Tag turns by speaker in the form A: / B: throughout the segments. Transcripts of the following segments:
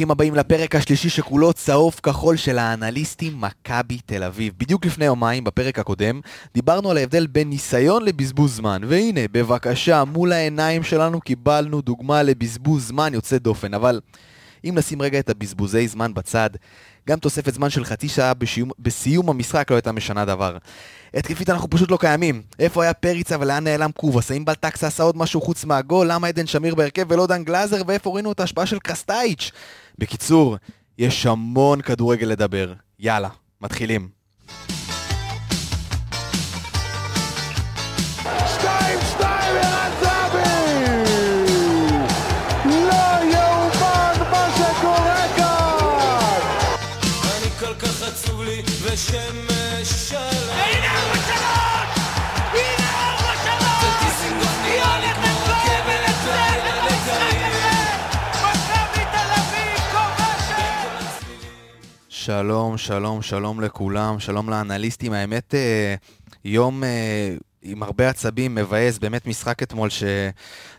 A: ברוכים הבאים לפרק השלישי שכולו צהוב כחול של האנליסטים מכבי תל אביב. בדיוק לפני יומיים, בפרק הקודם, דיברנו על ההבדל בין ניסיון לבזבוז זמן, והנה, בבקשה, מול העיניים שלנו קיבלנו דוגמה לבזבוז זמן יוצא דופן, אבל אם נשים רגע את הבזבוזי זמן בצד, גם תוספת זמן של חצי שעה בשיום, בסיום המשחק לא הייתה משנה דבר. התקפית אנחנו פשוט לא קיימים. איפה היה פריצה ולאן נעלם קובאס? האם בלטקסה עשה עוד משהו חוץ מהגול? למה עדן שמיר בהרכב ולא דן גלאזר? ואיפה ראינו את ההשפעה של קרסטייץ'? בקיצור, יש המון כדורגל לדבר. יאללה, מתחילים. שלום, שלום, שלום לכולם, שלום לאנליסטים. האמת, אה, יום אה, עם הרבה עצבים, מבאס, באמת משחק אתמול ש...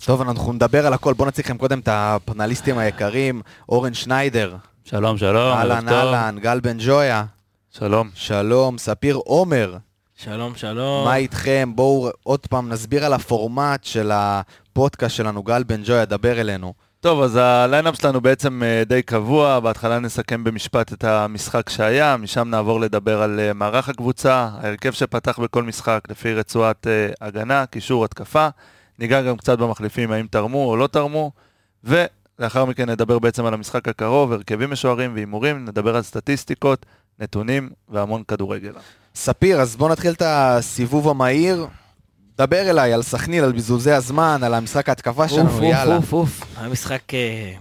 A: טוב, אנחנו נדבר על הכל. בואו נציג לכם קודם את הפנליסטים היקרים. אורן שניידר,
B: שלום, שלום,
A: אהלן. אהלן, גל בן ג'ויה,
B: שלום.
A: שלום, ספיר עומר.
C: שלום, שלום.
A: מה איתכם? בואו עוד פעם נסביר על הפורמט של הפודקאסט שלנו, גל בן ג'ויה, דבר אלינו.
B: טוב, אז ה line-up שלנו בעצם אה, די קבוע, בהתחלה נסכם במשפט את המשחק שהיה, משם נעבור לדבר על אה, מערך הקבוצה, ההרכב שפתח בכל משחק לפי רצועת אה, הגנה, קישור התקפה, ניגע גם קצת במחליפים, האם תרמו או לא תרמו, ולאחר מכן נדבר בעצם על המשחק הקרוב, הרכבים משוערים והימורים, נדבר על סטטיסטיקות, נתונים והמון כדורגל.
A: ספיר, אז בואו נתחיל את הסיבוב המהיר. דבר אליי על סכנין, על בזבוזי הזמן, על המשחק ההתקפה שלנו,
C: אוף,
A: יאללה.
C: אוף, אוף, אוף. היה משחק... אה,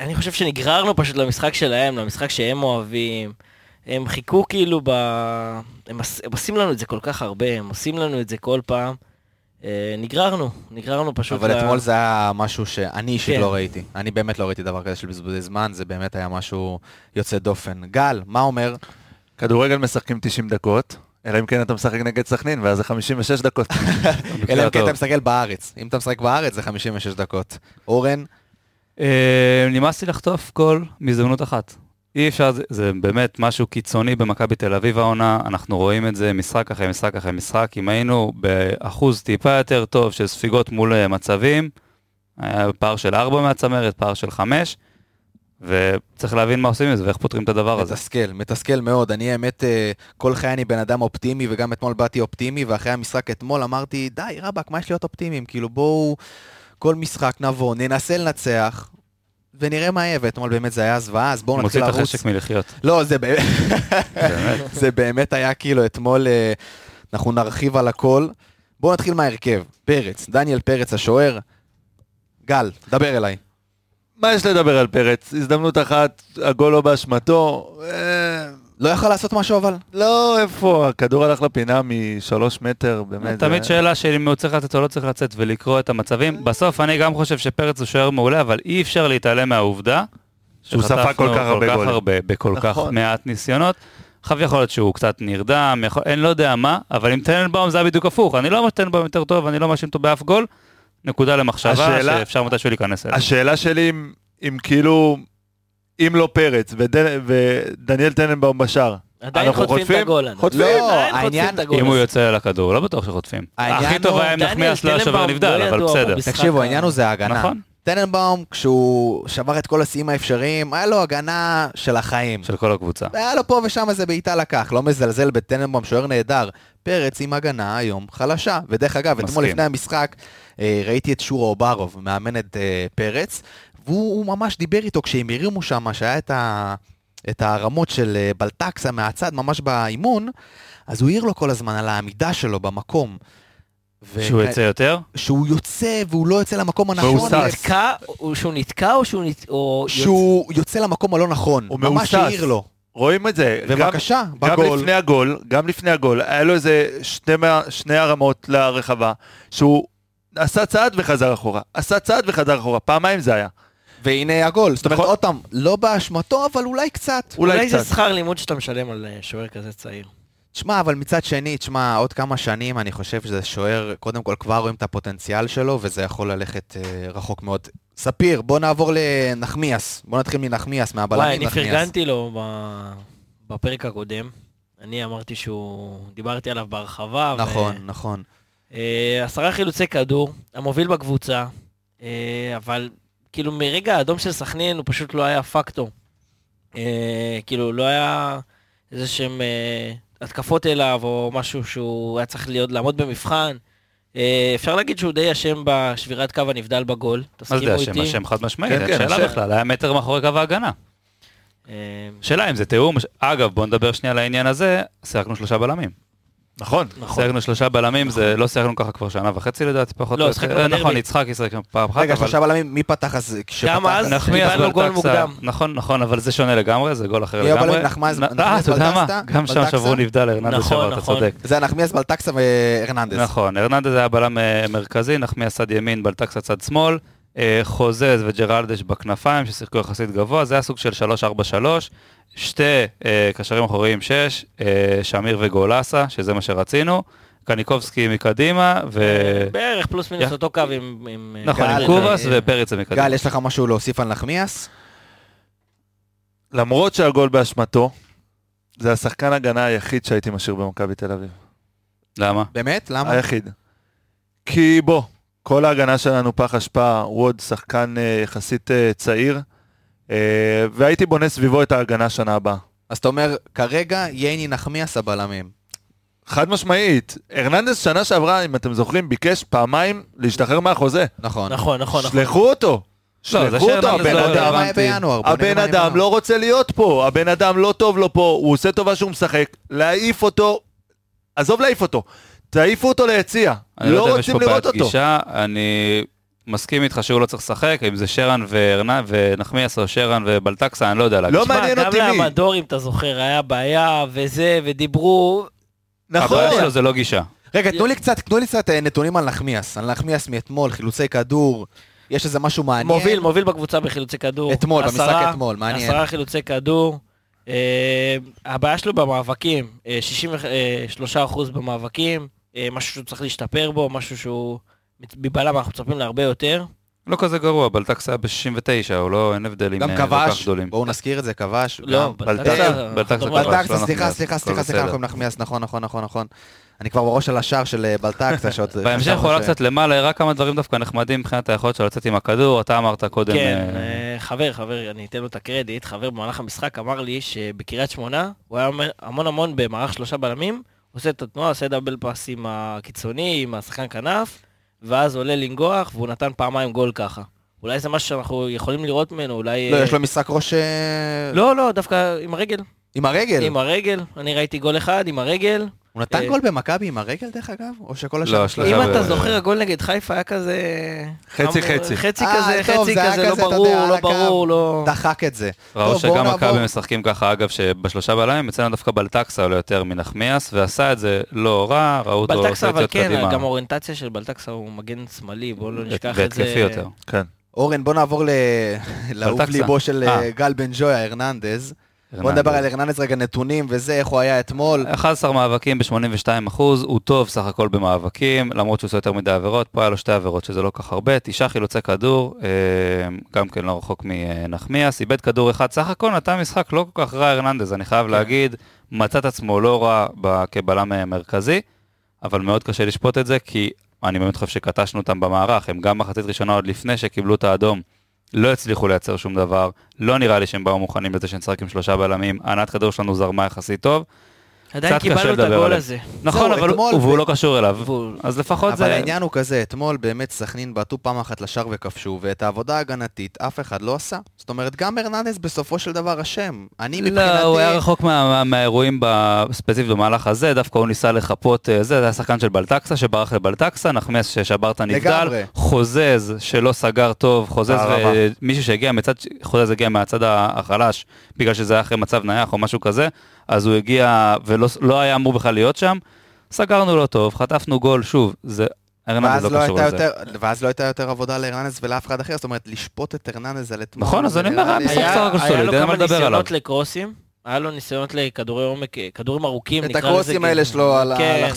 C: אני חושב שנגררנו פשוט למשחק שלהם, למשחק שהם אוהבים. הם חיכו כאילו ב... הם, הם עושים לנו את זה כל כך הרבה, הם עושים לנו את זה כל פעם. אה, נגררנו, נגררנו פשוט
A: אבל
C: ל-
A: אתמול זה היה משהו שאני אישית
C: כן.
A: לא ראיתי. אני באמת לא ראיתי דבר כזה של בזבוזי זמן, זה באמת היה משהו יוצא דופן. גל, מה אומר?
B: כדורגל משחקים 90 דקות, אלא אם כן אתה משחק נגד סכנין, ואז זה 56 דקות.
A: אלא אם כן. אתה מסתכל בארץ. אם אתה משחק בארץ זה 56 דקות. אורן,
D: אה, נמאס לי לחטוף גול מהזדמנות אחת. אי אפשר, זה, זה באמת משהו קיצוני במכבי תל אביב העונה, אנחנו רואים את זה משחק אחרי משחק אחרי משחק. אם היינו באחוז טיפה יותר טוב של ספיגות מול אה, מצבים, היה פער של 4 מהצמרת, פער של 5, וצריך להבין מה עושים עם זה ואיך פותרים את הדבר הזה.
A: מתסכל, מתסכל מאוד. אני האמת, אה, כל חיי אני בן אדם אופטימי, וגם אתמול באתי אופטימי, ואחרי המשחק אתמול אמרתי, די, רבאק, מה יש להיות אופטימיים? כאילו, בואו, כל משחק נבוא, ננסה לנצח, ונראה מה יהיה, ואתמול באמת זה היה זוועה, אז בואו
D: מוציא
A: נתחיל
D: את
A: לרוץ.
D: החשק מלחיות.
A: לא, זה באמת,
D: באמת.
A: זה באמת היה כאילו אתמול, אה, אנחנו נרחיב על הכל. בואו נתחיל מההרכב. פרץ, דניאל פרץ השוער. גל, דבר אליי.
B: מה יש לדבר על פרץ? הזדמנות אחת, הגול לא באשמתו. אה,
A: לא יכול לעשות משהו אבל?
B: לא, איפה? הכדור הלך לפינה משלוש מטר, באמת.
D: תמיד שאלה של אם הוא צריך לצאת או לא צריך לצאת ולקרוא את המצבים. בסוף אני גם חושב שפרץ הוא שוער מעולה, אבל אי אפר להתעלם מהעובדה
B: שהוא ספג כל כך הרבה גולים.
D: הרבה, בכל כך
B: נכון.
D: מעט ניסיונות. עכשיו יכול להיות שהוא קצת נרדם, יכול, אני לא יודע מה, אבל עם טננבאום זה היה בדיוק הפוך. אני לא אומר שטננבאום יותר טוב, אני לא מאשים אותו באף גול. נקודה למחשבה
B: השאלה-
D: שאפשר מתישהו להיכנס אליה.
B: השאלה שלי אם- אם כאילו, אם לא פרץ ודן- ודניאל טננבאום בשער.
C: עדיין
B: אנחנו
C: חוטפים את
B: חוטפים?
C: הגול.
B: חוטפים?
A: לא,
C: עדיין
A: העניין-
C: חוטפים את הגול
D: אם הוא. יוצא על הכדור, לא בטוח שחוטפים. הכי טוב היה אם נחמיאס לא היה שובר נבדל,
C: לא
D: אבל בסדר.
A: תקשיבו, העניין הוא זה ההגנה.
D: נכון,
A: טננבאום, כשהוא שבר את כל השיאים האפשריים, היה לו הגנה של החיים.
D: של כל הקבוצה.
A: היה לו פה ושם איזה בעיטה לקח, לא מזלזל בטננבאום, שוער נהדר. פרץ עם הגנה היום חלשה. ודרך אגב, אתמול. לפני המשחק, ראיתי את שורו אוברוב, מאמן את אה, פרץ, והוא הוא ממש דיבר איתו כשהם הרימו שם, שהיה את, ה, את הרמות של אה, בלטקסה מהצד, ממש באימון, אז הוא העיר לו כל הזמן על העמידה שלו במקום. ו-
D: שהוא יצא יותר?
A: שהוא יוצא והוא לא יוצא למקום הנכון.
B: והוא
C: הוא- שהוא נתקע או שהוא נת... או
A: שהוא יוצא למקום הלא נכון.
B: הוא
A: ממש
B: מהוסס.
A: העיר לו.
B: רואים את זה. גם-
A: ובבקשה,
B: גם
A: בגול.
B: לפני הגול, גם לפני הגול, היה לו איזה שני, מה- שני הרמות לרחבה, שהוא עשה צעד וחזר אחורה, עשה צעד וחזר אחורה, פעמיים זה היה.
A: והנה הגול. זאת אומרת,
B: נכון.
A: עוד פעם, לא באשמתו, אבל אולי קצת.
B: אולי
C: אולי זה. שכר לימוד שאתה משלם על אה, שוער כזה צעיר.
A: תשמע, אבל מצד שני, תשמע, עוד כמה שנים אני חושב שזה שוער, קודם כל כבר רואים את הפוטנציאל שלו, וזה יכול ללכת אה, רחוק מאוד. ספיר, בוא נעבור לנחמיאס. בוא נתחיל מנחמיאס,
C: וואי,
A: מהבלמים
C: אני
A: נחמיאס.
C: פרגנתי לו ב- בפרק הקודם. אני אמרתי שהוא... דיברתי עליו בהרחבה. ו-
A: נכון, נכון.
C: עשרה חילוצי כדור, המוביל בקבוצה, אה, אבל כאילו מרגע האדום של סכנין הוא פשוט לא היה פקטור. אה, כאילו לא היה איזה שהם אה, התקפות אליו או משהו שהוא היה צריך להיות לעמוד במבחן. אה, אפשר להגיד שהוא די אשם בשבירת קו הנבדל בגול,
D: מה
C: תסכימו
D: זה
C: איתי?
D: השם? השם חד משמעית,
B: כן,
D: אין
B: כן,
D: שאלה
B: השם.
D: בכלל, היה מטר מאחורי קו ההגנה.
C: אה,
D: שאלה אם זה תיאום, אגב, בוא נדבר שנייה על העניין הזה, שיחקנו שלושה בלמים.
B: נכון.
C: נכון.
D: שיחקנו שלושה בלמים, זה לא שיחקנו ככה כבר שנה וחצי לדעתי, פחות
C: לא,
D: או
C: שיחקנו
D: יותר.
C: בדרבי.
D: נכון, יצחק ישחק פעם אחת,
A: רגע,
D: אבל...
A: שלושה בלמים, מי פתח אז? כשפתח-
C: אז
D: נחמיאס
C: קיבלנו גול מוקדם.
D: נכון, נכון, אבל זה שונה לגמרי, זה גול אחר? לגמרי.
A: נחמיאס-
D: אה,
A: נחמיאס
D: אתה יודע מה?
A: בלטקסה?
D: גם שם? שברו נבדל, הרננדס
C: נכון,
D: שבר, אתה
C: נכון.
D: צודק.
A: זה נחמיאס, בלטקסה והרננדז.
D: נכון, הרננדז היה בלם אה, מרכזי, נחמיאס צד ימין, בלטקסה צד שמאל, חוזז וג'רלדש בכנפיים ששיחקו יחסית גבוה, זה היה סוג של 3-4-3, שתי אה, קשרים אחוריים 6, שמיר וגולסה, שזה מה שרצינו, קניקובסקי מקדימה, ו...
C: בערך פלוס מינוס
D: יא-
C: אותו קו עם... עם, אה,
D: נכון,
A: גל,
D: עם קובאס
C: אה,
D: ופריץ זה מקדימה.
A: גל, יש לך משהו להוסיף על נחמיאס?
B: למרות שהגול באשמתו, זה השחקן הגנה היחיד שהייתי משאיר במכבי תל אביב.
D: למה?
A: באמת? למה?
B: היחיד. כי בוא, כל ההגנה שלנו פח אשפה, הוא עוד שחקן אה, יחסית אה, צעיר, אה, והייתי בונה סביבו את ההגנה שנה הבאה.
A: אז אתה אומר, כרגע ייני נחמיאס הבלמים.
B: חד משמעית, הרננדס שנה שעברה, אם אתם זוכרים, ביקש פעמיים להשתחרר מהחוזה.
A: נכון.
C: נכון, נכון, נכון.
B: שלחו אותו.
D: לא,
B: שלחו אותו, הבן
D: לא
B: אדם. הבן אדם. לא רוצה להיות פה, הבן אדם לא טוב לו פה, הוא עושה טובה שהוא משחק, להעיף אותו, עזוב להעיף אותו, תעיפו אותו ליציע,
D: אני לא
B: לא רוצים לראות אותו.
D: גישה, אני מסכים איתך שהוא לא צריך לשחק, אם זה שרן ונחמיאס או שרן ובלטקסה, אני לא יודע להגיד.
B: לא
C: תשמע,
B: מעניין
C: גם
B: אותי מי.
C: לאמדור, אם אתה זוכר, היה בעיה וזה, ודיברו...
B: נכון,
D: הבעיה שלו זה לא גישה.
A: רגע, תנו לי קצת, תנו לי קצת אה, נתונים על נחמיאס. על נחמיאס מאתמול, חילוצי כדור, יש איזה משהו מעניין.
C: מוביל, מוביל בקבוצה בחילוצי כדור.
A: אתמול, במשחק
C: עשרה-
A: אתמול, מעניין.
C: עשרה חילוצי כדור. אה, הבעיה שלו במאבקים, אה, 63% במאבקים, אה, משהו שהוא צריך להשתפר בו, משהו שהוא... מבלם אנחנו מצפים להרבה יותר.
D: לא כזה גרוע, בלטקסה היה ב-69, הוא לא, אין הבדלים
A: גם
D: אה, כל כך
A: כבש,
D: גדולים.
A: בואו נזכיר את זה, כבש.
C: לא,
A: גם-
D: כבש.
A: בלטקסה,
D: לא
A: סליחה, סליחה, סליחה, סליחה. אנחנו נחמיאס, נכון, נכון, נכון, נכון. אני כבר בראש על השער של אה, בלטקסה, שעוד...
D: בהמשך הוא עלה קצת למעלה, הראה כמה דברים דווקא נחמדים מבחינת היכולת שלו לצאת עם הכדור, אתה אמרת קודם...
C: כן,
D: אה,
C: אה, חבר, חבר, אני אתן לו את הקרדיט, חבר במהלך המשחק אמר לי שבקריית שמונה, הוא היה המון המון במערך שלושה בלמים, עושה את התנועה, עושה דאבל פאס עם הקיצוני, עם השחקן כנף, ואז עולה לנגוח, והוא נתן פעמיים גול ככה. אולי זה משהו שאנחנו יכולים לראות ממנו, אולי...
A: לא,
C: אה,
A: יש לו משחק ראש... אה,
C: לא, לא, דווקא עם הרגל.
A: עם הרגל.
C: עם הרגל, אני ראיתי גול אחד עם הרגל.
A: הוא נתן
C: אה,
A: גול במכבי עם הרגל, דרך אגב? או שכל
D: לא,
A: השאר...
D: שלושה
C: אם אתה זוכר, הגול נגד חיפה היה כזה...
B: חצי, חצי.
C: חצי
A: אה,
C: כזה, חצי
A: זה
C: כזה, לא ברור, לא. ברור, לא...
A: דחק את זה.
D: ראו שגם. מכבי משחקים ככה, אגב, שבשלושה בלמים, אצלנו דווקא בלטקסה עולה יותר מנחמיאס, ועשה את זה לא רע, ראו אותו
C: בלטקסה,
D: עושה
C: אבל
D: יציאות
C: כן,
D: קדימה.
C: גם האוריינטציה של בלטקסה הוא מגן שמאלי, בואו לא נשכח את זה.
D: והתקפי יותר.
B: כן.
A: אורן, בוא נעבור ל- לאהוב. ליבו של.
D: אה,
A: גל בן ג'ויה, הרננדז. בוא. נדבר על הרננדז רגע, נתונים וזה, איך הוא היה אתמול.
D: 11 מאבקים ב-82 אחוז, הוא טוב סך הכל במאבקים, למרות שהוא עושה יותר מדי עבירות, פה היה לו שתי עבירות שזה לא כך הרבה, תשעה חילוצי כדור, אה, גם כן לא רחוק מנחמיאס, איבד כדור אחד, סך הכל נתן משחק לא כל כך רע הרננדז, אני חייב להגיד, מצא את עצמו לא רע כבלם אה, מרכזי, אבל מאוד קשה לשפוט את זה, כי אני באמת חושב שקטשנו אותם במערך, הם גם מחצית ראשונה עוד לפני שקיבלו את האדום. לא הצליחו לייצר שום דבר, לא נראה לי שהם באו מוכנים לזה שנשחק עם שלושה בלמים, ענת כדור שלנו זרמה יחסית טוב,
C: עדיין קיבלנו את הגול. הזה.
D: נכון, אבל הוא- לא קשור אליו. אז לפחות
A: אבל
D: זה...
A: העניין הוא כזה, אתמול באמת סכנין בעטו פעם אחת לשער וכבשו, ואת העבודה ההגנתית אף אחד לא עשה. זאת אומרת, גם הרננדז בסופו של דבר אשם. אני מבחינתי...
D: לא, הוא היה רחוק מה- מה- מהאירועים ספציפית במהלך הזה, דווקא הוא ניסה לחפות, אה, זה, זה היה שחקן של בלטקסה שברח לבלטקסה, נחמיאס ששבר את הנבדל,
A: לגמרי.
D: חוזז שלא סגר טוב, חוזז. ומישהו שהגיע מצד, חוזז הגיע מהצד החלש, בגלל שזה היה אחרי מצב נייח או משהו כזה, אז הוא הגיע ולא לא היה אמור בכלל להיות שם, סגרנו לו טוב, חטפנו גול, שוב, זה... הרננדז
A: ואז
D: לא
A: לא,
D: קשור
A: הייתה
D: לזה.
A: יותר, ואז לא הייתה יותר עבודה להרננדז ולאף אחד אחר, זאת אומרת, לשפוט את הרננדז על אתמול.
D: נכון, אז אני אומר, היה משחק
C: היה
D: סך הכל
C: היה
D: סוליד,
C: לו
D: אין
C: כמה
D: מה לדבר עליו.
C: ניסיונות לקרוסים, היה לו ניסיונות לכדורי עומק, כדורים ארוכים,
A: את
C: נקרא לזה.
A: הקרוסים
C: כי-
A: האלה שלו על
C: כן.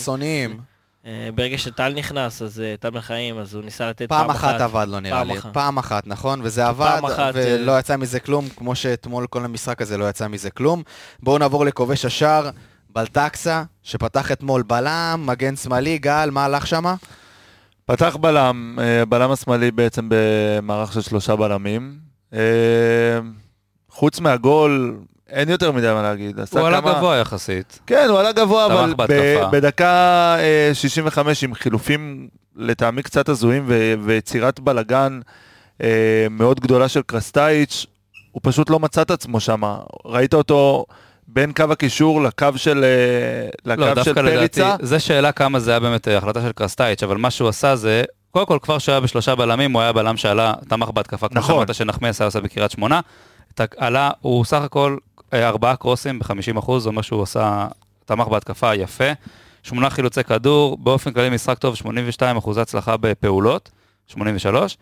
C: אה, ברגע שטל נכנס, אז אה, טל בן חיים, אז הוא ניסה לתת
A: פעם אחת עבד לו נראה
C: פעם
A: לי.
C: אחת.
A: פעם אחת, נכון? וזה עבד,
C: פעם אחת,
A: ולא יצא מזה כלום, כמו שאתמול כל המשחק הזה לא יצא מזה כלום. בואו נעבור לכובש השער, בלטקסה, שפתח אתמול בלם, מגן שמאלי, גל, מה הלך שמה?
B: פתח בלם, אה, בלם השמאלי בעצם במערך של שלושה בלמים. אה, חוץ מהגול, אין יותר מדי מה להגיד.
D: הוא עלה
B: כמה-
D: גבוה יחסית.
B: כן, הוא עלה גבוה, אבל ב-. בדקה אה, 65 עם חילופים לטעמי קצת הזויים ו- ויצירת בלגן אה, מאוד גדולה של קרסטייץ', הוא פשוט לא מצא את עצמו שם. ראית אותו בין קו הקישור לקו של, אה, לקו
D: לא,
B: של
D: דווקא לדעתי,
B: פריצה.
D: זה שאלה כמה זה היה באמת אה, החלטה של קרסטייץ', אבל מה שהוא עשה זה, קודם כל כבר שהוא היה בשלושה בלמים, הוא היה בלם שעלה, תמך בהתקפה, כמו
B: נכון.
D: שאמרת שנחמיאס היה עושה בקריית שמונה. עלה, הוא סך הכל אה, ארבעה קרוסים ב-50 אחוז, זה אומר שהוא עשה, תמך בהתקפה יפה. שמונה חילוצי כדור, באופן כללי משחק טוב, 82 אחוז הצלחה בפעולות, 83.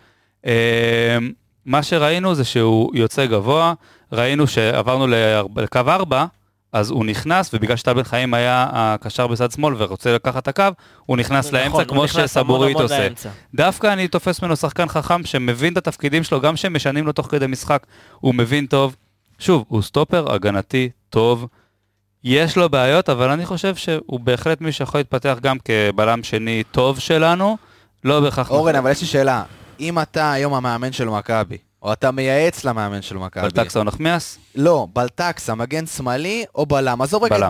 D: אה, מה שראינו זה שהוא יוצא גבוה, ראינו שעברנו לקו 4, אז הוא נכנס, ובגלל שטל בן חיים היה הקשר בצד שמאל ורוצה לקחת את הקו, הוא נכנס
C: נכון,
D: לאמצע כמו שסבורית
C: המון
D: עושה.
C: לאמצע.
D: דווקא אני תופס ממנו שחקן חכם שמבין את התפקידים שלו, גם שהם משנים לו תוך כדי משחק, הוא מבין טוב. שוב, הוא סטופר הגנתי טוב, יש לו בעיות, אבל אני חושב שהוא בהחלט מי שיכול להתפתח גם כבלם שני טוב שלנו, לא בהכרח...
A: אורן, אבל יש לי שאלה. אם אתה היום המאמן של מכבי, או אתה מייעץ למאמן של מכבי,
D: בלטקסה או נחמיאס?
A: לא, בלטקסה, מגן שמאלי או בלם? עזוב רגע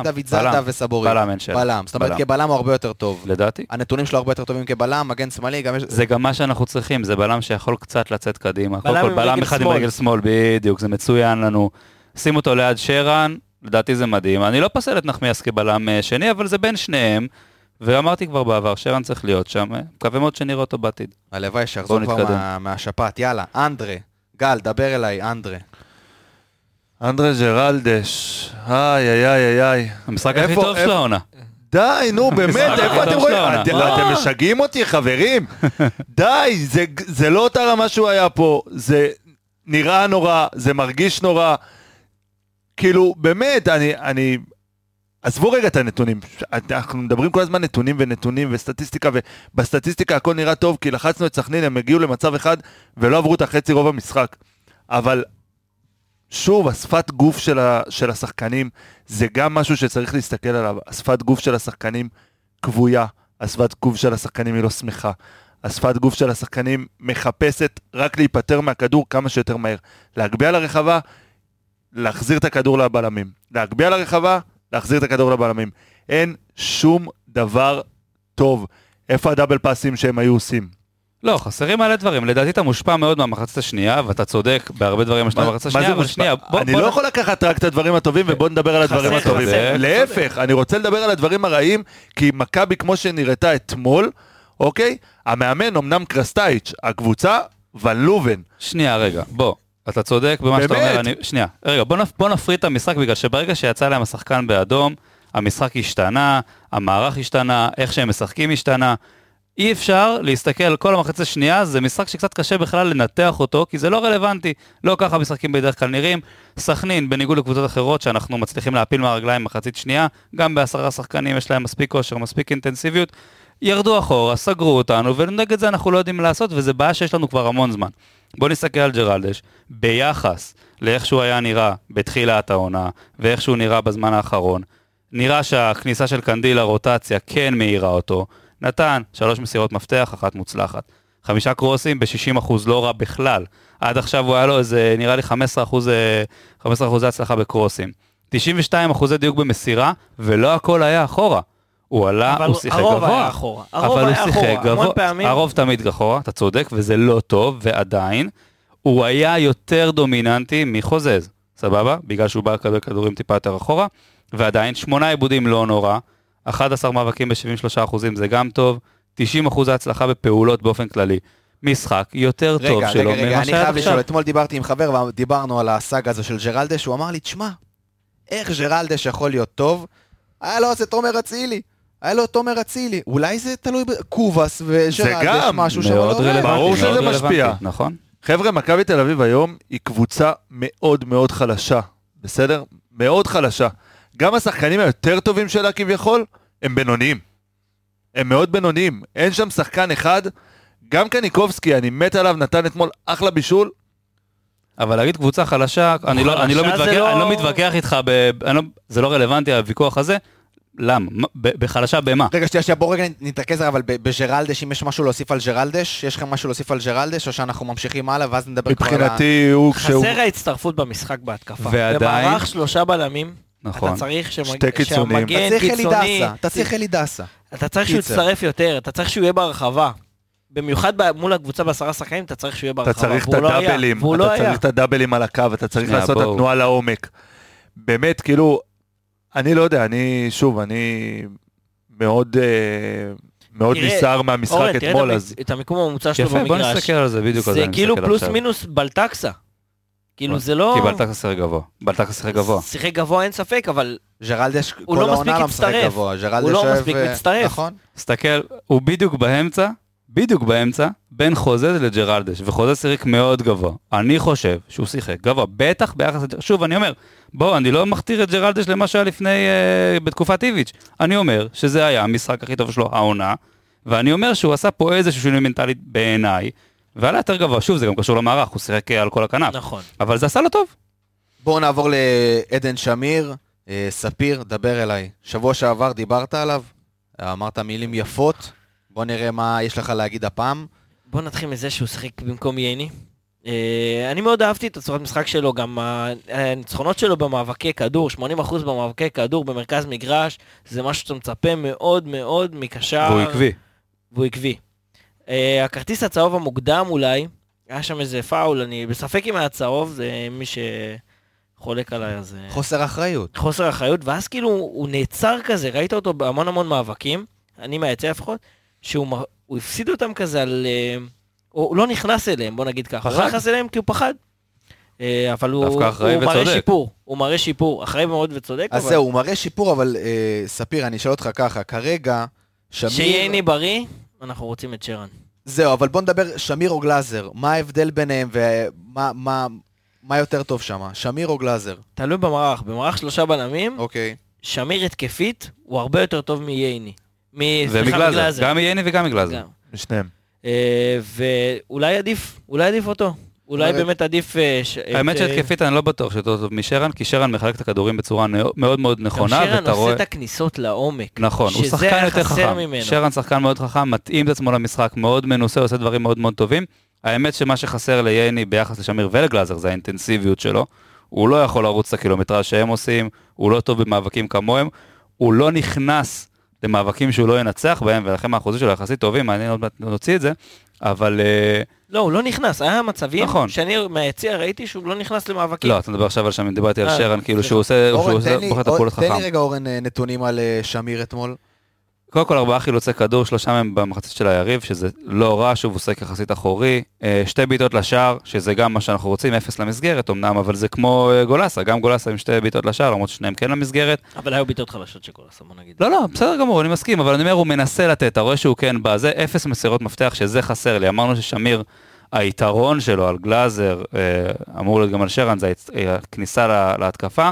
A: את דוד זאדה
D: בלם.
A: וסבורית.
D: בלם, אין שאלה.
A: בלם, זאת אומרת
D: בלם.
A: כבלם הוא הרבה יותר טוב.
D: לדעתי.
A: הנתונים שלו הרבה יותר טובים כבלם, מגן שמאלי, גם יש...
D: זה גם מה שאנחנו צריכים, זה בלם שיכול קצת לצאת קדימה. קודם
C: בלם
D: כל אחד עם
C: שמאל.
D: רגל שמאל, בדיוק, זה מצוין לנו. שים אותו ליד שרן, לדעתי זה מדהים. אני לא פסל את נחמיאס כבלם אה, שני, אבל זה בין שניהם. ואמרתי כבר בעבר, שרן צריך להיות שם, מקווה מאוד שנראה אותו בעתיד.
A: הלוואי שיחזור כבר. מה- מהשפעת. יאללה, אנדרה. גל, דבר אליי, אנדרה.
B: אנדרה ג'רלדש, איי איי איי איי.
D: המשחק הכי טוב של העונה.
B: די, נו באמת, איפה אתם רואים? אתם- משגעים אותי, חברים. די, זה- זה לא אותה רמה שהוא היה פה. זה נראה נורא, זה מרגיש נורא. כאילו, באמת, אני... אני... עזבו רגע את הנתונים, אנחנו מדברים כל הזמן נתונים ונתונים וסטטיסטיקה, ובסטטיסטיקה הכל נראה טוב, כי לחצנו את סכנין, הם הגיעו למצב אחד ולא עברו את החצי רוב המשחק. אבל שוב, השפת גוף של, ה, של השחקנים זה גם משהו שצריך להסתכל עליו. השפת גוף של השחקנים כבויה, השפת גוף של השחקנים היא לא שמחה. השפת גוף של השחקנים מחפשת רק להיפטר מהכדור כמה שיותר מהר. להגביה לרחבה, להחזיר את הכדור לבלמים. להגביה לרחבה, להחזיר את הכדור לבלמים. אין שום דבר טוב. איפה הדאבל פאסים שהם היו עושים?
D: לא, חסרים מלא דברים. לדעתי אתה מושפע מאוד מהמחצית השנייה, ואתה צודק בהרבה דברים
B: מה-
D: במחצית
B: מה
D: השנייה, אבל? שנייה, בוא...
B: אני
D: בוא
B: לא
D: נ-
B: יכול לקחת רק את הדברים הטובים ובוא נדבר על הדברים
C: חסר,
B: הטובים.
C: חסר.
B: להפך, אני רוצה לדבר על הדברים הרעים, כי מכבי כמו שנראתה אתמול, אוקיי? המאמן אמנם קרסטייץ', הקבוצה, ון לובן.
D: שנייה, רגע, בוא. אתה צודק במה שאתה? אומר, אני... שנייה, רגע, בוא, נפ... בוא נפריד את המשחק, בגלל שברגע שיצא להם השחקן באדום, המשחק השתנה, המערך השתנה, איך שהם משחקים השתנה. אי אפשר להסתכל על כל המחצית השנייה, זה משחק שקצת קשה בכלל לנתח אותו, כי זה לא רלוונטי. לא ככה משחקים בדרך כלל נראים. סכנין, בניגוד לקבוצות אחרות שאנחנו מצליחים להפיל מהרגליים מחצית שנייה, גם בעשרה שחקנים יש להם מספיק כושר, מספיק אינטנסיביות. ירדו אחורה, סגרו אותנו, ונגד זה אנחנו לא יודעים לעשות, וזה בעיה שיש לנו כבר המון זמן. בוא נסתכל על ג'רלדש, ביחס לאיך שהוא היה נראה בתחילת העונה, ואיך שהוא נראה בזמן האחרון, נראה שהכניסה של קנדיל לרוטציה כן מאירה אותו, נתן שלוש מסירות מפתח, אחת מוצלחת. חמישה קרוסים ב-60% לא רע בכלל. עד עכשיו הוא היה לו איזה, נראה לי 15%, אה, 15 אחוזי הצלחה בקרוסים. 92 אחוזי דיוק במסירה, ולא הכל היה אחורה. הוא עלה, הוא שיחק
C: הרוב
D: גבוה.
C: היה אחורה. הרוב
D: אבל הוא שיחק
C: אחורה. המון
D: גבוה.
C: פעמים-
D: הרוב תמיד אחורה, אתה צודק, וזה לא טוב, ועדיין, הוא היה יותר דומיננטי מחוזז, סבבה? בגלל שהוא בא לקבל כדורים טיפה יותר אחורה, ועדיין, שמונה עיבודים לא נורא, 11 מאבקים ב-73 אחוזים זה גם טוב, 90 אחוז ההצלחה בפעולות באופן כללי. משחק יותר טוב
A: רגע,
D: שלו
A: רגע, רגע,
D: ממה
A: אני
D: שהיה
A: חייב
D: עכשיו.
A: לשאול, אתמול דיברתי עם חבר ודיברנו על הסאגה הזו של ג'רלדש, הוא אמר לי, תשמע, איך ג'רלדש יכול להיות טוב? היה לו זה תומר אצילי. היה לו תומר אצילי. אולי זה תלוי בקובאס וג'רלדש,
B: גם
A: משהו שם.
D: מאוד
A: לא
D: רלוונטי.
B: ברור שזה
D: רלוונטי,
B: משפיע.
D: נכון?
B: חבר'ה, מכבי תל אביב היום היא קבוצה מאוד מאוד חלשה, בסדר? מאוד חלשה. גם השחקנים היותר טובים שלה כביכול, הם בינוניים. הם מאוד בינוניים. אין שם שחקן אחד, גם קניקובסקי, אני מת עליו, נתן אתמול אחלה בישול.
D: אבל להגיד קבוצה חלשה, אני לא, אני לא, מתווכח,
C: לא-
D: אני לא מתווכח איתך, ב, אני לא, זה לא רלוונטי הוויכוח הזה. למה? בחלשה במה?
A: רגע, שנייה, שנייה, בוא רגע נתרכז, אבל בג'רלדש, אם יש משהו להוסיף על ג'רלדש, יש לכם משהו להוסיף על ג'רלדש, או שאנחנו ממשיכים הלאה, ואז נדבר כבר על ה...
B: מבחינתי הוא כשהוא...
C: חסר ההצטרפות במשחק בהתקפה.
D: ועדיין-
C: במערך שלושה בלמים,
D: נכון.
C: אתה צריך שמג...
B: שתי קיצונים.
A: אתה
C: שהמגן
A: צריך אלי
C: קיצוני,
A: דסה, אתה צריך אלי דסה.
C: אתה צריך שהוא. יצטרף יותר, אתה צריך שהוא יהיה ברחבה. במיוחד ב- מול הקבוצה בעשרה שחקנים, אתה צריך שהוא יהיה ברחבה.
B: אתה צריך את
C: לא
B: הדאבלים,
C: לא
B: אתה
C: היה.
B: צריך את הדאבלים על הקו, אתה צריך לעשות את. התנועה לעומק. באמת, כאילו, אני לא יודע, אני, שוב, אני מאוד אה, מאוד
C: תראה,
B: נסער מהמשחק
C: אורן, תראה
B: אתמול, אז
C: המ- את המיקום הממוצע שלו
D: יפה, בוא
C: במגרש.
D: נסתכל על זה בדיוק. על
C: זה
D: אני
C: כאילו פלוס
D: עכשיו.
C: מינוס בלטקסה. כאילו זה לא...
D: כי בלטקה שיחק גבוה. בלטקה שיחק גבוה.
C: שיחק גבוה אין ספק, אבל
A: ג'רלדש
C: הוא
A: כל
C: לא
A: העונה לא משחק
C: מצטרף.
A: גבוה.
C: הוא לא מספיק
A: אה,
C: מצטרף.
A: נכון.
D: תסתכל, הוא בדיוק באמצע, בדיוק באמצע, בין חוזה לג'רלדש, וחוזה שיחק מאוד גבוה. אני חושב שהוא שיחק גבוה, בטח ביחס... שוב, אני אומר, בואו, אני לא מכתיר את ג'רלדש למה שהיה לפני, אה, בתקופת איביץ'. אני אומר שזה היה המשחק הכי טוב שלו, העונה, ואני אומר שהוא עשה פה איזשהו שינוי מנטלי בעיניי, ועלה יותר גבוה. שוב, זה גם קשור למערך, הוא שיחק אה, על כל הכנף.
C: נכון.
D: אבל זה עשה לו טוב.
A: בואו נעבור לעדן שמיר. אה, ספיר, דבר אליי. שבוע שעבר דיברת עליו, אמרת מילים יפות. בוא נראה מה יש לך להגיד הפעם.
C: בוא נתחיל מזה שהוא שיחק במקום ייני. אה, אני מאוד אהבתי את הצורת משחק שלו, גם הניצחונות שלו במאבקי כדור, 80% במאבקי כדור במרכז מגרש, זה משהו שאתה מצפה מאוד מאוד מקשר.
D: והוא עקבי.
C: והוא עקבי. אה, הכרטיס הצהוב המוקדם אולי, היה שם איזה פאול, אני בספק אם היה צהוב, זה מי שחולק עליי, אז... אה,
A: חוסר אחריות.
C: חוסר אחריות, ואז כאילו הוא נעצר כזה, ראית אותו בהמון המון מאבקים, אני מהיציע לפחות, שהוא הפסיד אותם כזה על... אה, הוא לא נכנס אליהם, בוא נגיד ככה. הוא לא
D: פחד.
C: נכנס אליהם כי הוא פחד. אה, אבל הוא, הוא מראה. שיפור, הוא מראה שיפור, אחראי מאוד וצודק,
A: אז
C: אבל
A: זהו, הוא מראה שיפור, אבל אה, ספיר, אני אשאל אותך ככה, כרגע, שמיר...
C: שייני בריא, אנחנו רוצים את שרן.
A: זהו, אבל בוא נדבר, שמיר או גלאזר, מה ההבדל ביניהם ומה מה, מה יותר טוב שם, שמיר או גלאזר?
C: תלוי במערך, במערך שלושה בלמים,
A: אוקיי.
C: שמיר התקפית הוא הרבה יותר טוב מייני.
D: ומגלאזר. גם מייני וגם מגלאזר.
C: גם.
B: משניהם.
C: אה, ואולי עדיף, אולי עדיף אותו. אולי. באמת עדיף... אה, ש-
D: האמת
C: אה,
D: שהתקפית אני לא בטוח שיותר טוב משרן, כי שרן מחלק את הכדורים בצורה מאוד מאוד
C: גם
D: נכונה,
C: שרן
D: ואתה
C: עושה
D: רואה...
C: את הכניסות לעומק.
D: נכון, הוא שחקן יותר חכם. שרן שחקן מאוד חכם, מתאים את עצמו למשחק, מאוד מנוסה, עושה דברים מאוד מאוד טובים. האמת שמה שחסר לייני ביחס לשמיר ולגלאזר זה האינטנסיביות שלו. הוא לא יכול לרוץ את הקילומטרז שהם עושים, הוא לא טוב במאבקים כמוהם, הוא לא נכנס למאבקים שהוא לא ינצח בהם, ולכן האחוזים שלו יחסית טובים, מעניין עוד מעט נוציא את זה, אבל אה,
C: לא, הוא לא נכנס. היה מצבים
D: נכון.
C: שאני מהיציע ראיתי שהוא לא נכנס למאבקים.
D: לא, אתה מדבר עכשיו על שמיר, דיברתי על
C: אה,
D: שרן, כאילו. שהוא עושה,
A: תן
D: בוחר את הפעולות
A: תן
D: חכם.
A: לי רגע, אורן, אה, נתונים על שמיר אתמול.
D: קודם כל ארבעה חילוצי כדור, שלושה מהם במחצית של היריב, שזה לא רע, שוב הוא עושה יחסית אחורי. אה, שתי בעיטות לשער, שזה גם מה שאנחנו רוצים, אפס למסגרת אמנם, אבל זה כמו אה, גולסה, גם גולסה עם שתי בעיטות לשער, למרות ששניהם כן למסגרת.
C: אבל היו בעיטות חלשות של גולסה, בוא נגיד.
D: לא, לא, בסדר גמור, אני מסכים, אבל אני אומר, הוא מנסה לתת, אתה רואה שהוא כן בא, זה אפס מסירות מפתח, שזה חסר לי. אמרנו ששמיר, היתרון שלו על גלאזר, אה, אמור להיות גם על שרן, זה הכניסה לה- להתקפה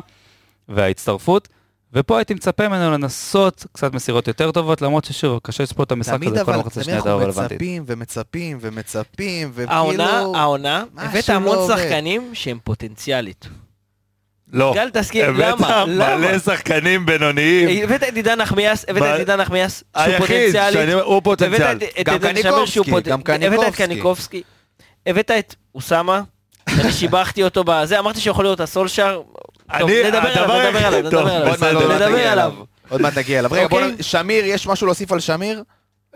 D: וההצטרפות. ופה הייתי מצפה ממנו לנסות קצת מסירות יותר טובות, למרות ששוב, קשה לצפות את המשחק
A: תמיד
D: הזה, כל
A: אבל,
D: המחצית
A: תמיד
D: השנייה הייתה לא
A: אנחנו
D: רלוונטית.
A: מצפים ומצפים ומצפים,
C: העונה,
A: וכאילו...
C: העונה,
A: משהו
C: הבאת
A: לא
C: המון. שחקנים שהם פוטנציאלית.
B: לא.
C: גל, תסכים,
B: הבאת
C: למה? למה?
B: מלא שחקנים בינוניים.
C: הבאת את עידן נחמיאס, הבאת את עידן נחמיאס, שהוא
B: היחיד
C: פוטנציאלי.
B: אומר, הוא פוטנציאל.
C: הבאת
A: גם קניקובסקי, גם
C: הבאת את
A: קניקובסקי.
C: קניקובסקי. הבאת את אוסאמה, אני שיבחתי אותו בזה, אמרתי שיכול להיות הסולשר. טוב,
B: אני-
C: נדבר
B: הדבר
C: עליו, נדבר עליו, נדבר עליו.
A: עוד מעט- נגיע
C: עליו.
A: אליו. עוד מעט נגיע אליו. רגע, בוא
C: אוקיי.
A: נ... שמיר, יש משהו להוסיף על שמיר?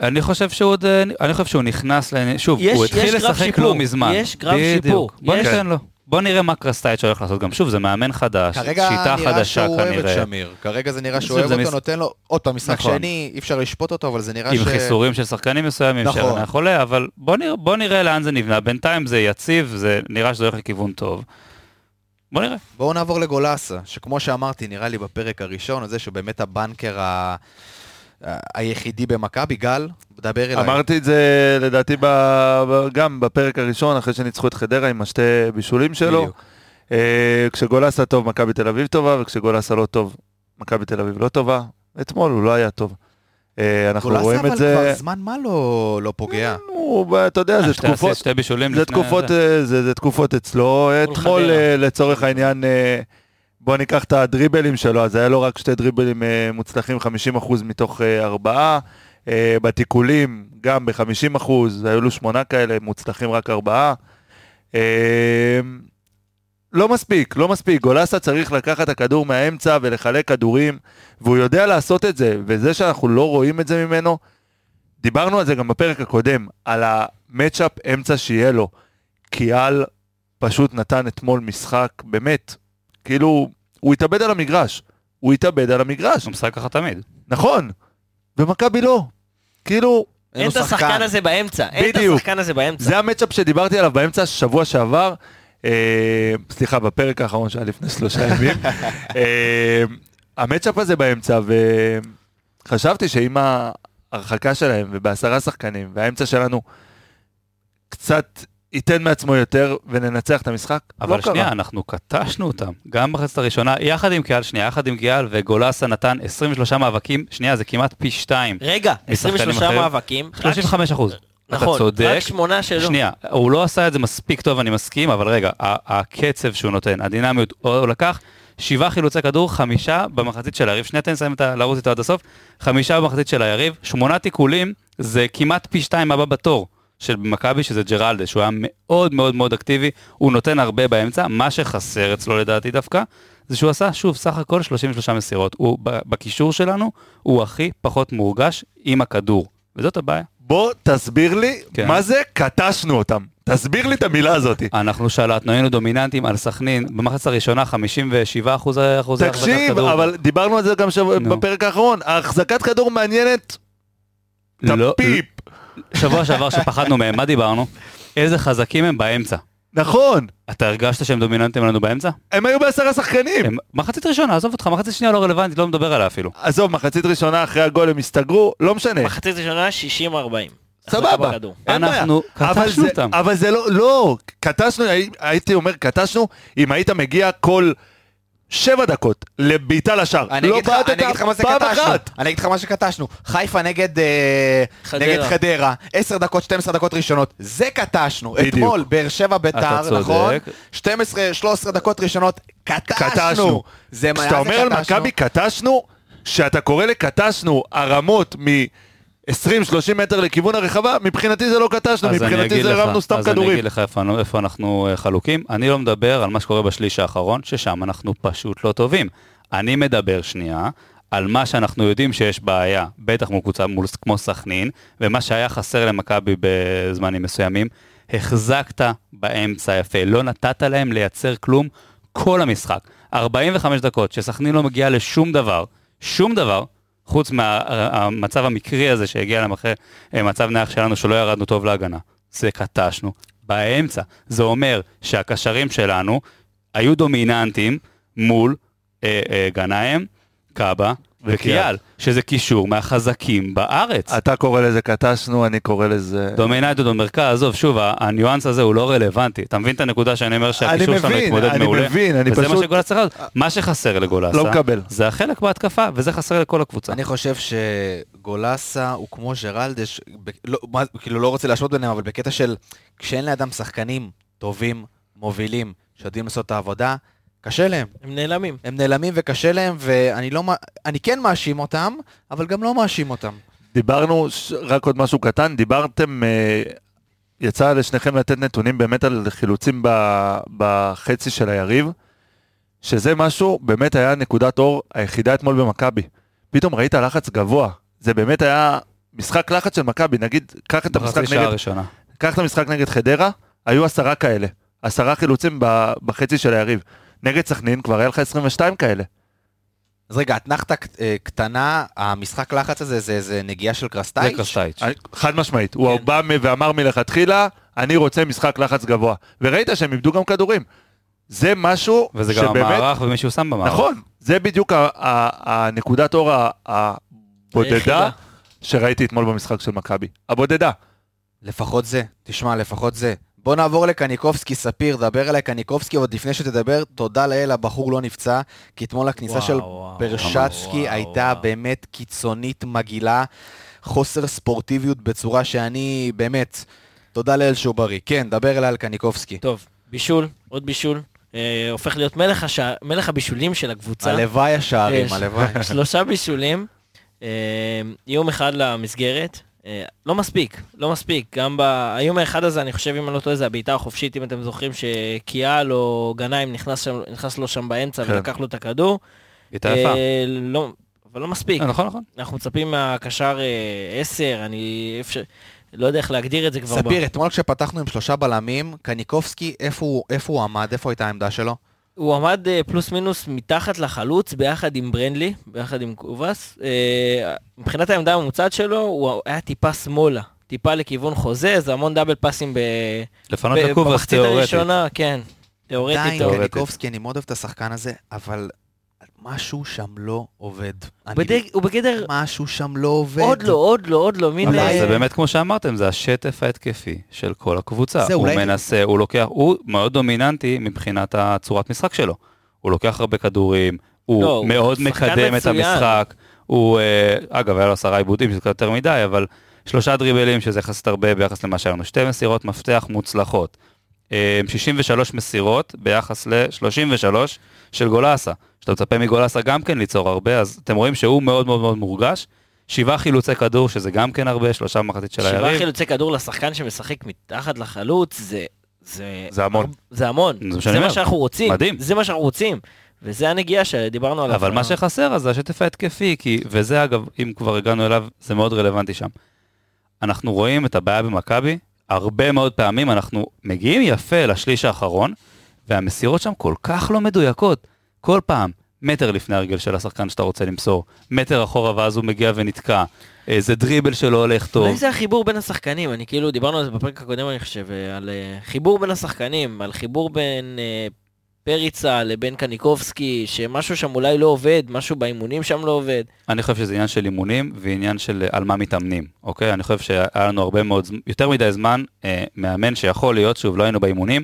D: אני חושב שהוא עוד, אה, אני חושב שהוא נכנס, שוב, הוא התחיל לשחק. לא מזמן.
C: יש גרף
D: בדיוק.
C: שיפור.
D: בוא. ניתן לו. בוא נראה מה קרסטייץ' הולך לעשות גם. שוב, זה מאמן חדש,
A: כרגע
D: שיטה
A: נראה
D: חדשה
A: שהוא אוהב את
D: כנראה.
A: שמיר. כרגע זה נראה שהוא אוהב אותו,
D: מס-
A: נותן לו עוד פעם משחק
D: נכון.
A: שני, אי אפשר לשפוט אותו, אבל זה נראה
D: עם
A: ש...
D: חיסורים של שחקנים מסוימים,
A: נכון.
D: שרן היה חולה, אבל בוא נראה, בוא נראה לאן זה נבנה. בינתיים זה יציב, זה נראה שזה הולך לכיוון טוב. בוא נראה.
A: בואו נעבור לגולסה, שכמו שאמרתי, נראה לי בפרק הראשון, זה שהוא באמת הבנקר ה... היחידי במכבי. גל, דבר אליי.
B: אמרתי את זה לדעתי ב... ב- גם בפרק הראשון, אחרי שניצחו את חדרה עם השתי בישולים שלו.
A: בדיוק.
B: אה, כשגולסה טוב, מכבי תל אביב טובה, וכשגולסה לא טוב, מכבי תל אביב לא טובה. אתמול הוא לא היה טוב. אה, אנחנו
A: גולסה
B: רואים
A: אבל
B: את זה...
A: כבר זמן מה לא לא פוגע.
B: הוא, אתה יודע, זה
D: שתי
B: תקופות...
D: אסיסט, שתי בישולים
B: זה
D: לפני
B: תקופות,
D: זה.
B: אה, זה, זה תקופות אצלו.
C: מול
B: אתמול. אה, לצורך העניין, אה, בוא ניקח את הדריבלים שלו, אז היה לו רק שתי דריבלים אה, מוצלחים, 50% מתוך אה, ארבעה. אה, בתיקולים, גם ב-50%, היו לו שמונה כאלה, מוצלחים רק ארבעה. לא מספיק, לא מספיק. גולסה צריך לקחת את הכדור מהאמצע ולחלק כדורים, והוא יודע לעשות את זה, וזה שאנחנו לא רואים את זה ממנו, דיברנו על זה גם בפרק הקודם, על המצ'אפ אמצע שיהיה לו. קיאל פשוט נתן אתמול משחק, באמת, כאילו, הוא התאבד על המגרש. הוא התאבד על המגרש,
D: הוא משחק ככה תמיד.
B: נכון. ומכבי לא. כאילו,
C: אין את השחקן הזה באמצע, אין את. השחקן הזה באמצע.
B: זה המצ'אפ שדיברתי עליו באמצע שבוע שעבר, סליחה, בפרק האחרון שהיה לפני שלושה ימים. אה, המצ'אפ הזה באמצע, וחשבתי שעם ההרחקה שלהם ובעשרה שחקנים, והאמצע שלנו קצת ייתן מעצמו יותר וננצח את המשחק,
D: אבל
B: לא
D: שנייה,
B: קרה.
D: אנחנו קטשנו אותם, גם בחצת הראשונה, יחד עם קיאל, שנייה, יחד עם קיאל, וגולסה נתן 23 מאבקים, שנייה, זה כמעט פי שתיים.
C: רגע,
D: משחקנים
C: 23
D: אחרים.
C: מאבקים. רק
D: 35 אחוז. אתה
C: נכון,
D: צודק.
C: רק שמונה שלו.
D: שנייה, הוא לא עשה את זה מספיק טוב, אני מסכים, אבל רגע, הקצב שהוא נותן, הדינמיות, הוא לקח שבעה חילוצי כדור, חמישה במחצית של היריב, שנייה תן לסיים את ה- לרוץ איתו עד הסוף, חמישה במחצית של היריב, שמונה תיקולים, זה כמעט פי שתיים הבא בתור של מכבי, שזה ג'רלדה, שהוא היה מאוד מאוד מאוד אקטיבי, הוא נותן הרבה באמצע, מה שחסר אצלו לדעתי דווקא, זה שהוא עשה, שוב, סך הכל 33 מסירות. הוא, בקישור שלנו, הוא הכי פחות מורגש עם הכדור, וזאת הבעיה.
B: בוא תסביר לי
D: כן.
B: מה זה קטשנו אותם. תסביר לי את המילה הזאת.
D: אנחנו שלטנו, היינו דומיננטים על סכנין, במחצת הראשונה 57 אחוז אחוזי החזקת
B: תקשיב,
D: כדור.
B: אבל דיברנו על זה גם שבוע-
D: נו.
B: בפרק האחרון, ההחזקת כדור מעניינת את
D: לא-
B: הפיפ.
D: שבוע שעבר שפחדנו מהם, מה דיברנו? איזה חזקים הם באמצע.
B: נכון,
D: אתה הרגשת שהם דומיננטים לנו באמצע?
B: הם היו בעשרה שחקנים.
D: הם, מחצית ראשונה, עזוב אותך, מחצית שנייה לא רלוונטית, לא מדבר עליה אפילו.
B: עזוב, מחצית ראשונה אחרי הגול הם הסתגרו, לא משנה.
C: מחצית ראשונה 60-40.
B: סבבה. אין בעיה.
D: אנחנו
B: אבל
D: קטשנו
B: זה-
D: אותם.
B: אבל זה לא, לא, קטשנו, הי- הייתי אומר קטשנו, אם היית מגיע כל שבע דקות לבעיטה לשער.
A: אני
B: לא
A: אגיד לך- אני אגיד לך מה
B: בעטת
A: זה
B: פעם
A: קטשנו.
B: אחת.
A: אני אגיד לך מה שקטשנו. חיפה נגד אה,
C: חדרה.
A: נגד חדרה, 10 דקות, 12 דקות ראשונות. זה קטשנו.
B: בדיוק.
A: אתמול, באר שבע ביתר. נכון? 12, 13 דקות ראשונות, קטשנו.
B: קטשנו.
A: זה מה
B: כשאתה אומר על? מכבי קטשנו, שאתה קורא לקטשנו הרמות מ-20-30 מטר לכיוון הרחבה, מבחינתי זה לא קטשנו,
D: אז אני
B: מבחינתי זה הרמנו סתם
D: אז אני
B: כדורים.
D: אגיד לך איפה, איפה אנחנו אה, חלוקים. אני לא מדבר על מה שקורה בשליש האחרון, ששם אנחנו פשוט לא טובים. אני מדבר שנייה על מה שאנחנו יודעים שיש בעיה, בטח מול קבוצה מול, כמו סכנין, ומה שהיה חסר למכבי בזמנים מסוימים, החזקת באמצע יפה, לא נתת להם לייצר כלום כל המשחק. 45 דקות שסכנין לא מגיעה לשום דבר, שום דבר, חוץ מהמצב המקרי הזה שהגיע להם אחרי אה, מצב נייח שלנו שלא ירדנו טוב להגנה. זה קטשנו באמצע. זה אומר שהקשרים שלנו היו דומיננטיים מול אה, אה, גנאים, קאבה וקיאל, שזה קישור מהחזקים בארץ.
B: אתה קורא לזה קטשנו, אני קורא לזה...
D: דומיננטיות במרכז, עזוב, שוב, ה- הניואנס הזה הוא לא רלוונטי. אתה מבין את הנקודה שאני אומר שהקישור שלנו
B: מבין,
D: מתמודד
B: אני
D: מעולה?
B: מבין, אני
D: וזה מה
B: פשוט-
D: שגולס צריך לעשות. מה שחסר לגולסה,
B: לא מקבל.
D: זה החלק בהתקפה, וזה חסר לכל הקבוצה.
A: אני חושב שגולסה הוא כמו ג'רלדש, לא, כאילו לא רוצה להשוות ביניהם, אבל בקטע של כשאין לאדם שחקנים טובים, מובילים, שיודעים לעשות את העבודה, קשה להם.
C: הם נעלמים.
A: הם נעלמים וקשה להם, ואני לא, אני כן מאשים אותם, אבל גם לא מאשים אותם.
B: דיברנו, רק עוד משהו קטן, דיברתם, אה, יצא לשניכם לתת נתונים באמת על חילוצים ב- בחצי של היריב, שזה משהו, באמת היה נקודת אור היחידה אתמול במכבי. פתאום ראית לחץ גבוה, זה באמת היה משחק לחץ של מכבי, נגיד, קח את המשחק נגד,
D: הראשונה.
B: קח את המשחק נגד חדרה, היו עשרה כאלה, עשרה חילוצים ב- בחצי של היריב. נגד סכנין כבר היה לך 22 כאלה.
A: אז רגע, אתנחתא ק- אה, קטנה, המשחק לחץ הזה זה, זה נגיעה של
D: זה
A: קרסטייץ'?
D: קרסטייץ'.
B: אני- חד משמעית, הוא
A: כן.
B: בא ואמר מלכתחילה, אני רוצה משחק לחץ גבוה. וראית שהם איבדו גם כדורים. זה משהו
D: וזה גם
B: שבאמת,
D: המערך ומי שהוא שם במערך.
B: נכון, זה בדיוק ה- ה- הנקודת אור הבודדה. שראיתי אתמול במשחק של מכבי. הבודדה.
A: לפחות זה, תשמע, לפחות זה. בוא נעבור לקניקובסקי, ספיר, דבר אליי קניקובסקי, עוד לפני שתדבר, תודה לאל, הבחור לא נפצע, כי אתמול הכניסה
C: וואו,
A: של
C: וואו,
A: ברשצקי
C: וואו,
A: הייתה
C: וואו.
A: באמת קיצונית מגעילה, חוסר ספורטיביות בצורה שאני, באמת, תודה לאל שהוא בריא. כן, דבר אליי על קניקובסקי.
C: טוב, בישול, עוד בישול. אה, הופך להיות מלך, השע... מלך הבישולים של הקבוצה.
A: הלוואי השערים. הלוואי.
C: שלושה בישולים, אה, איום אחד למסגרת, לא מספיק, לא מספיק. גם באיום האחד הזה, אני חושב, אם אני לא טועה, זה הבעיטה החופשית, אם אתם זוכרים, שקיאל או גנאים נכנס, שם, נכנס לו שם באמצע
B: כן.
C: ולקח לו את הכדור.
D: הייתה יפה.
C: אה, לא, אבל לא מספיק.
D: אה, נכון, נכון.
C: אנחנו מצפים מהקשר אה, 10, אני אפשר, לא יודע איך להגדיר את זה כבר.
A: ספיר, אתמול כשפתחנו עם שלושה בלמים, קניקובסקי, איפה איפה הוא עמד? איפה הייתה העמדה שלו?
C: הוא עמד אה, פלוס מינוס מתחת לחלוץ ביחד עם ברנדלי, ביחד עם קובאס. אה, מבחינת העמדה הממוצעת שלו, הוא היה טיפה שמאלה, טיפה לכיוון חוזה, זה המון דאבל פאסים ב...
D: לפנות
C: ב-
D: לקובאס
C: במחצית
D: תיאורטית.
C: הראשונה, כן, תיאורטית.
A: עדיין,
C: תיאורטית.
A: קניקובסקי, אני מאוד אוהב את השחקן הזה, אבל משהו שם לא עובד. אני-
C: בדג- הוא בגדר,
A: משהו שם לא עובד.
C: עוד לא, עוד לא, עוד לא, מין... אה,
D: זה באמת כמו שאמרתם, זה השטף ההתקפי של כל הקבוצה.
A: זהו,
D: הוא
A: אולי-
D: מנסה, הוא לוקח, הוא מאוד דומיננטי מבחינת הצורת משחק שלו. הוא לוקח הרבה כדורים, הוא
C: לא, הוא
D: מאוד
C: שחקן
D: מקדם את. המשחק. הוא, אה, אגב, היה לו עשרה עיבודים, שזה קצת יותר מדי, אבל שלושה דריבלים, שזה יחסית הרבה ביחס למה שהיה לנו. שתי מסירות מפתח מוצלחות. אה, 63 מסירות ביחס ל-33 של גולסה. שאתה מצפה מגולסה גם כן ליצור הרבה, אז אתם רואים שהוא מאוד מאוד מאוד מורגש. שבעה חילוצי כדור, שזה גם כן הרבה, שלושה במחצית של
C: שבעה
D: היריב.
C: חילוצי כדור לשחקן שמשחק מתחת לחלוץ, זה... זה,
B: זה המון.
C: זה המון.
D: זה
C: זה, מה. שאנחנו רוצים.
D: מדהים.
C: זה מה שאנחנו רוצים. וזה הנגיעה שדיברנו עליו.
D: אבל מה שחסר אז זה השטף ההתקפי, כי, וזה אגב, אם כבר הגענו אליו, זה מאוד רלוונטי שם. אנחנו רואים את הבעיה במכבי, הרבה מאוד פעמים אנחנו מגיעים יפה לשליש האחרון, והמסירות שם כל כך לא מדויקות. כל פעם, מטר לפני הרגל של השחקן שאתה רוצה למסור, מטר אחורה ואז הוא מגיע ונתקע, איזה דריבל שלא הולך טוב.
C: אולי זה החיבור בין השחקנים, אני כאילו, דיברנו על זה בפרק הקודם, אני חושב, אה, על אה, חיבור בין השחקנים, על חיבור בין אה, פריצה לבין קניקובסקי, שמשהו שם אולי לא עובד, משהו באימונים שם לא עובד.
D: אני חושב שזה עניין של אימונים ועניין של אה, על מה מתאמנים, אוקיי? אני חושב שהיה לנו הרבה מאוד, יותר מדי זמן, אה, מאמן שיכול להיות, שוב, לא היינו באימונים,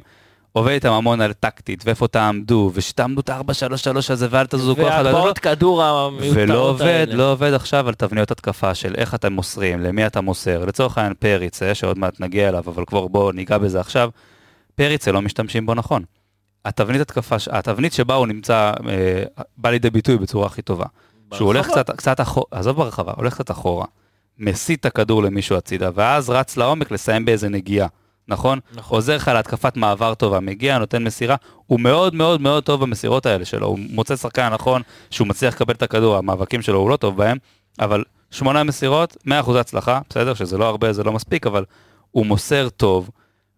D: עובד איתם המון על טקטית, ואיפה תעמדו, ושתעמדו את ה-4-3-3 הזה ואל תזוזו כל אחד.
C: והגבהות כדור המיותרות האלה.
D: ולא עובד, לא עובד עכשיו על תבניות התקפה של איך אתם מוסרים, למי אתה מוסר. לצורך העניין פריצה, שעוד מעט נגיע אליו, אבל כבר בואו ניגע בזה עכשיו, פריצה לא משתמשים בו נכון. התבנית התקפה, התבנית שבה הוא נמצא, אה, בא לידי ביטוי בצורה הכי טובה. שהוא הולך
C: ברחבה.
D: קצת, קצת אחורה, עזוב ברחבה, הולך קצת אחורה, מסיט את הכדור למישהו הצידה, ואז רץ לעומק לסיים באיזה נגיעה, נכון?
C: נכון.
D: עוזר לך להתקפת מעבר טובה, מגיע, נותן מסירה, הוא מאוד מאוד מאוד טוב במסירות האלה שלו, הוא מוצא שחקן הנכון, שהוא מצליח לקבל את הכדור, המאבקים שלו הוא לא טוב בהם, אבל שמונה מסירות, 100% הצלחה, בסדר, שזה לא הרבה, זה לא מספיק, אבל הוא מוסר טוב,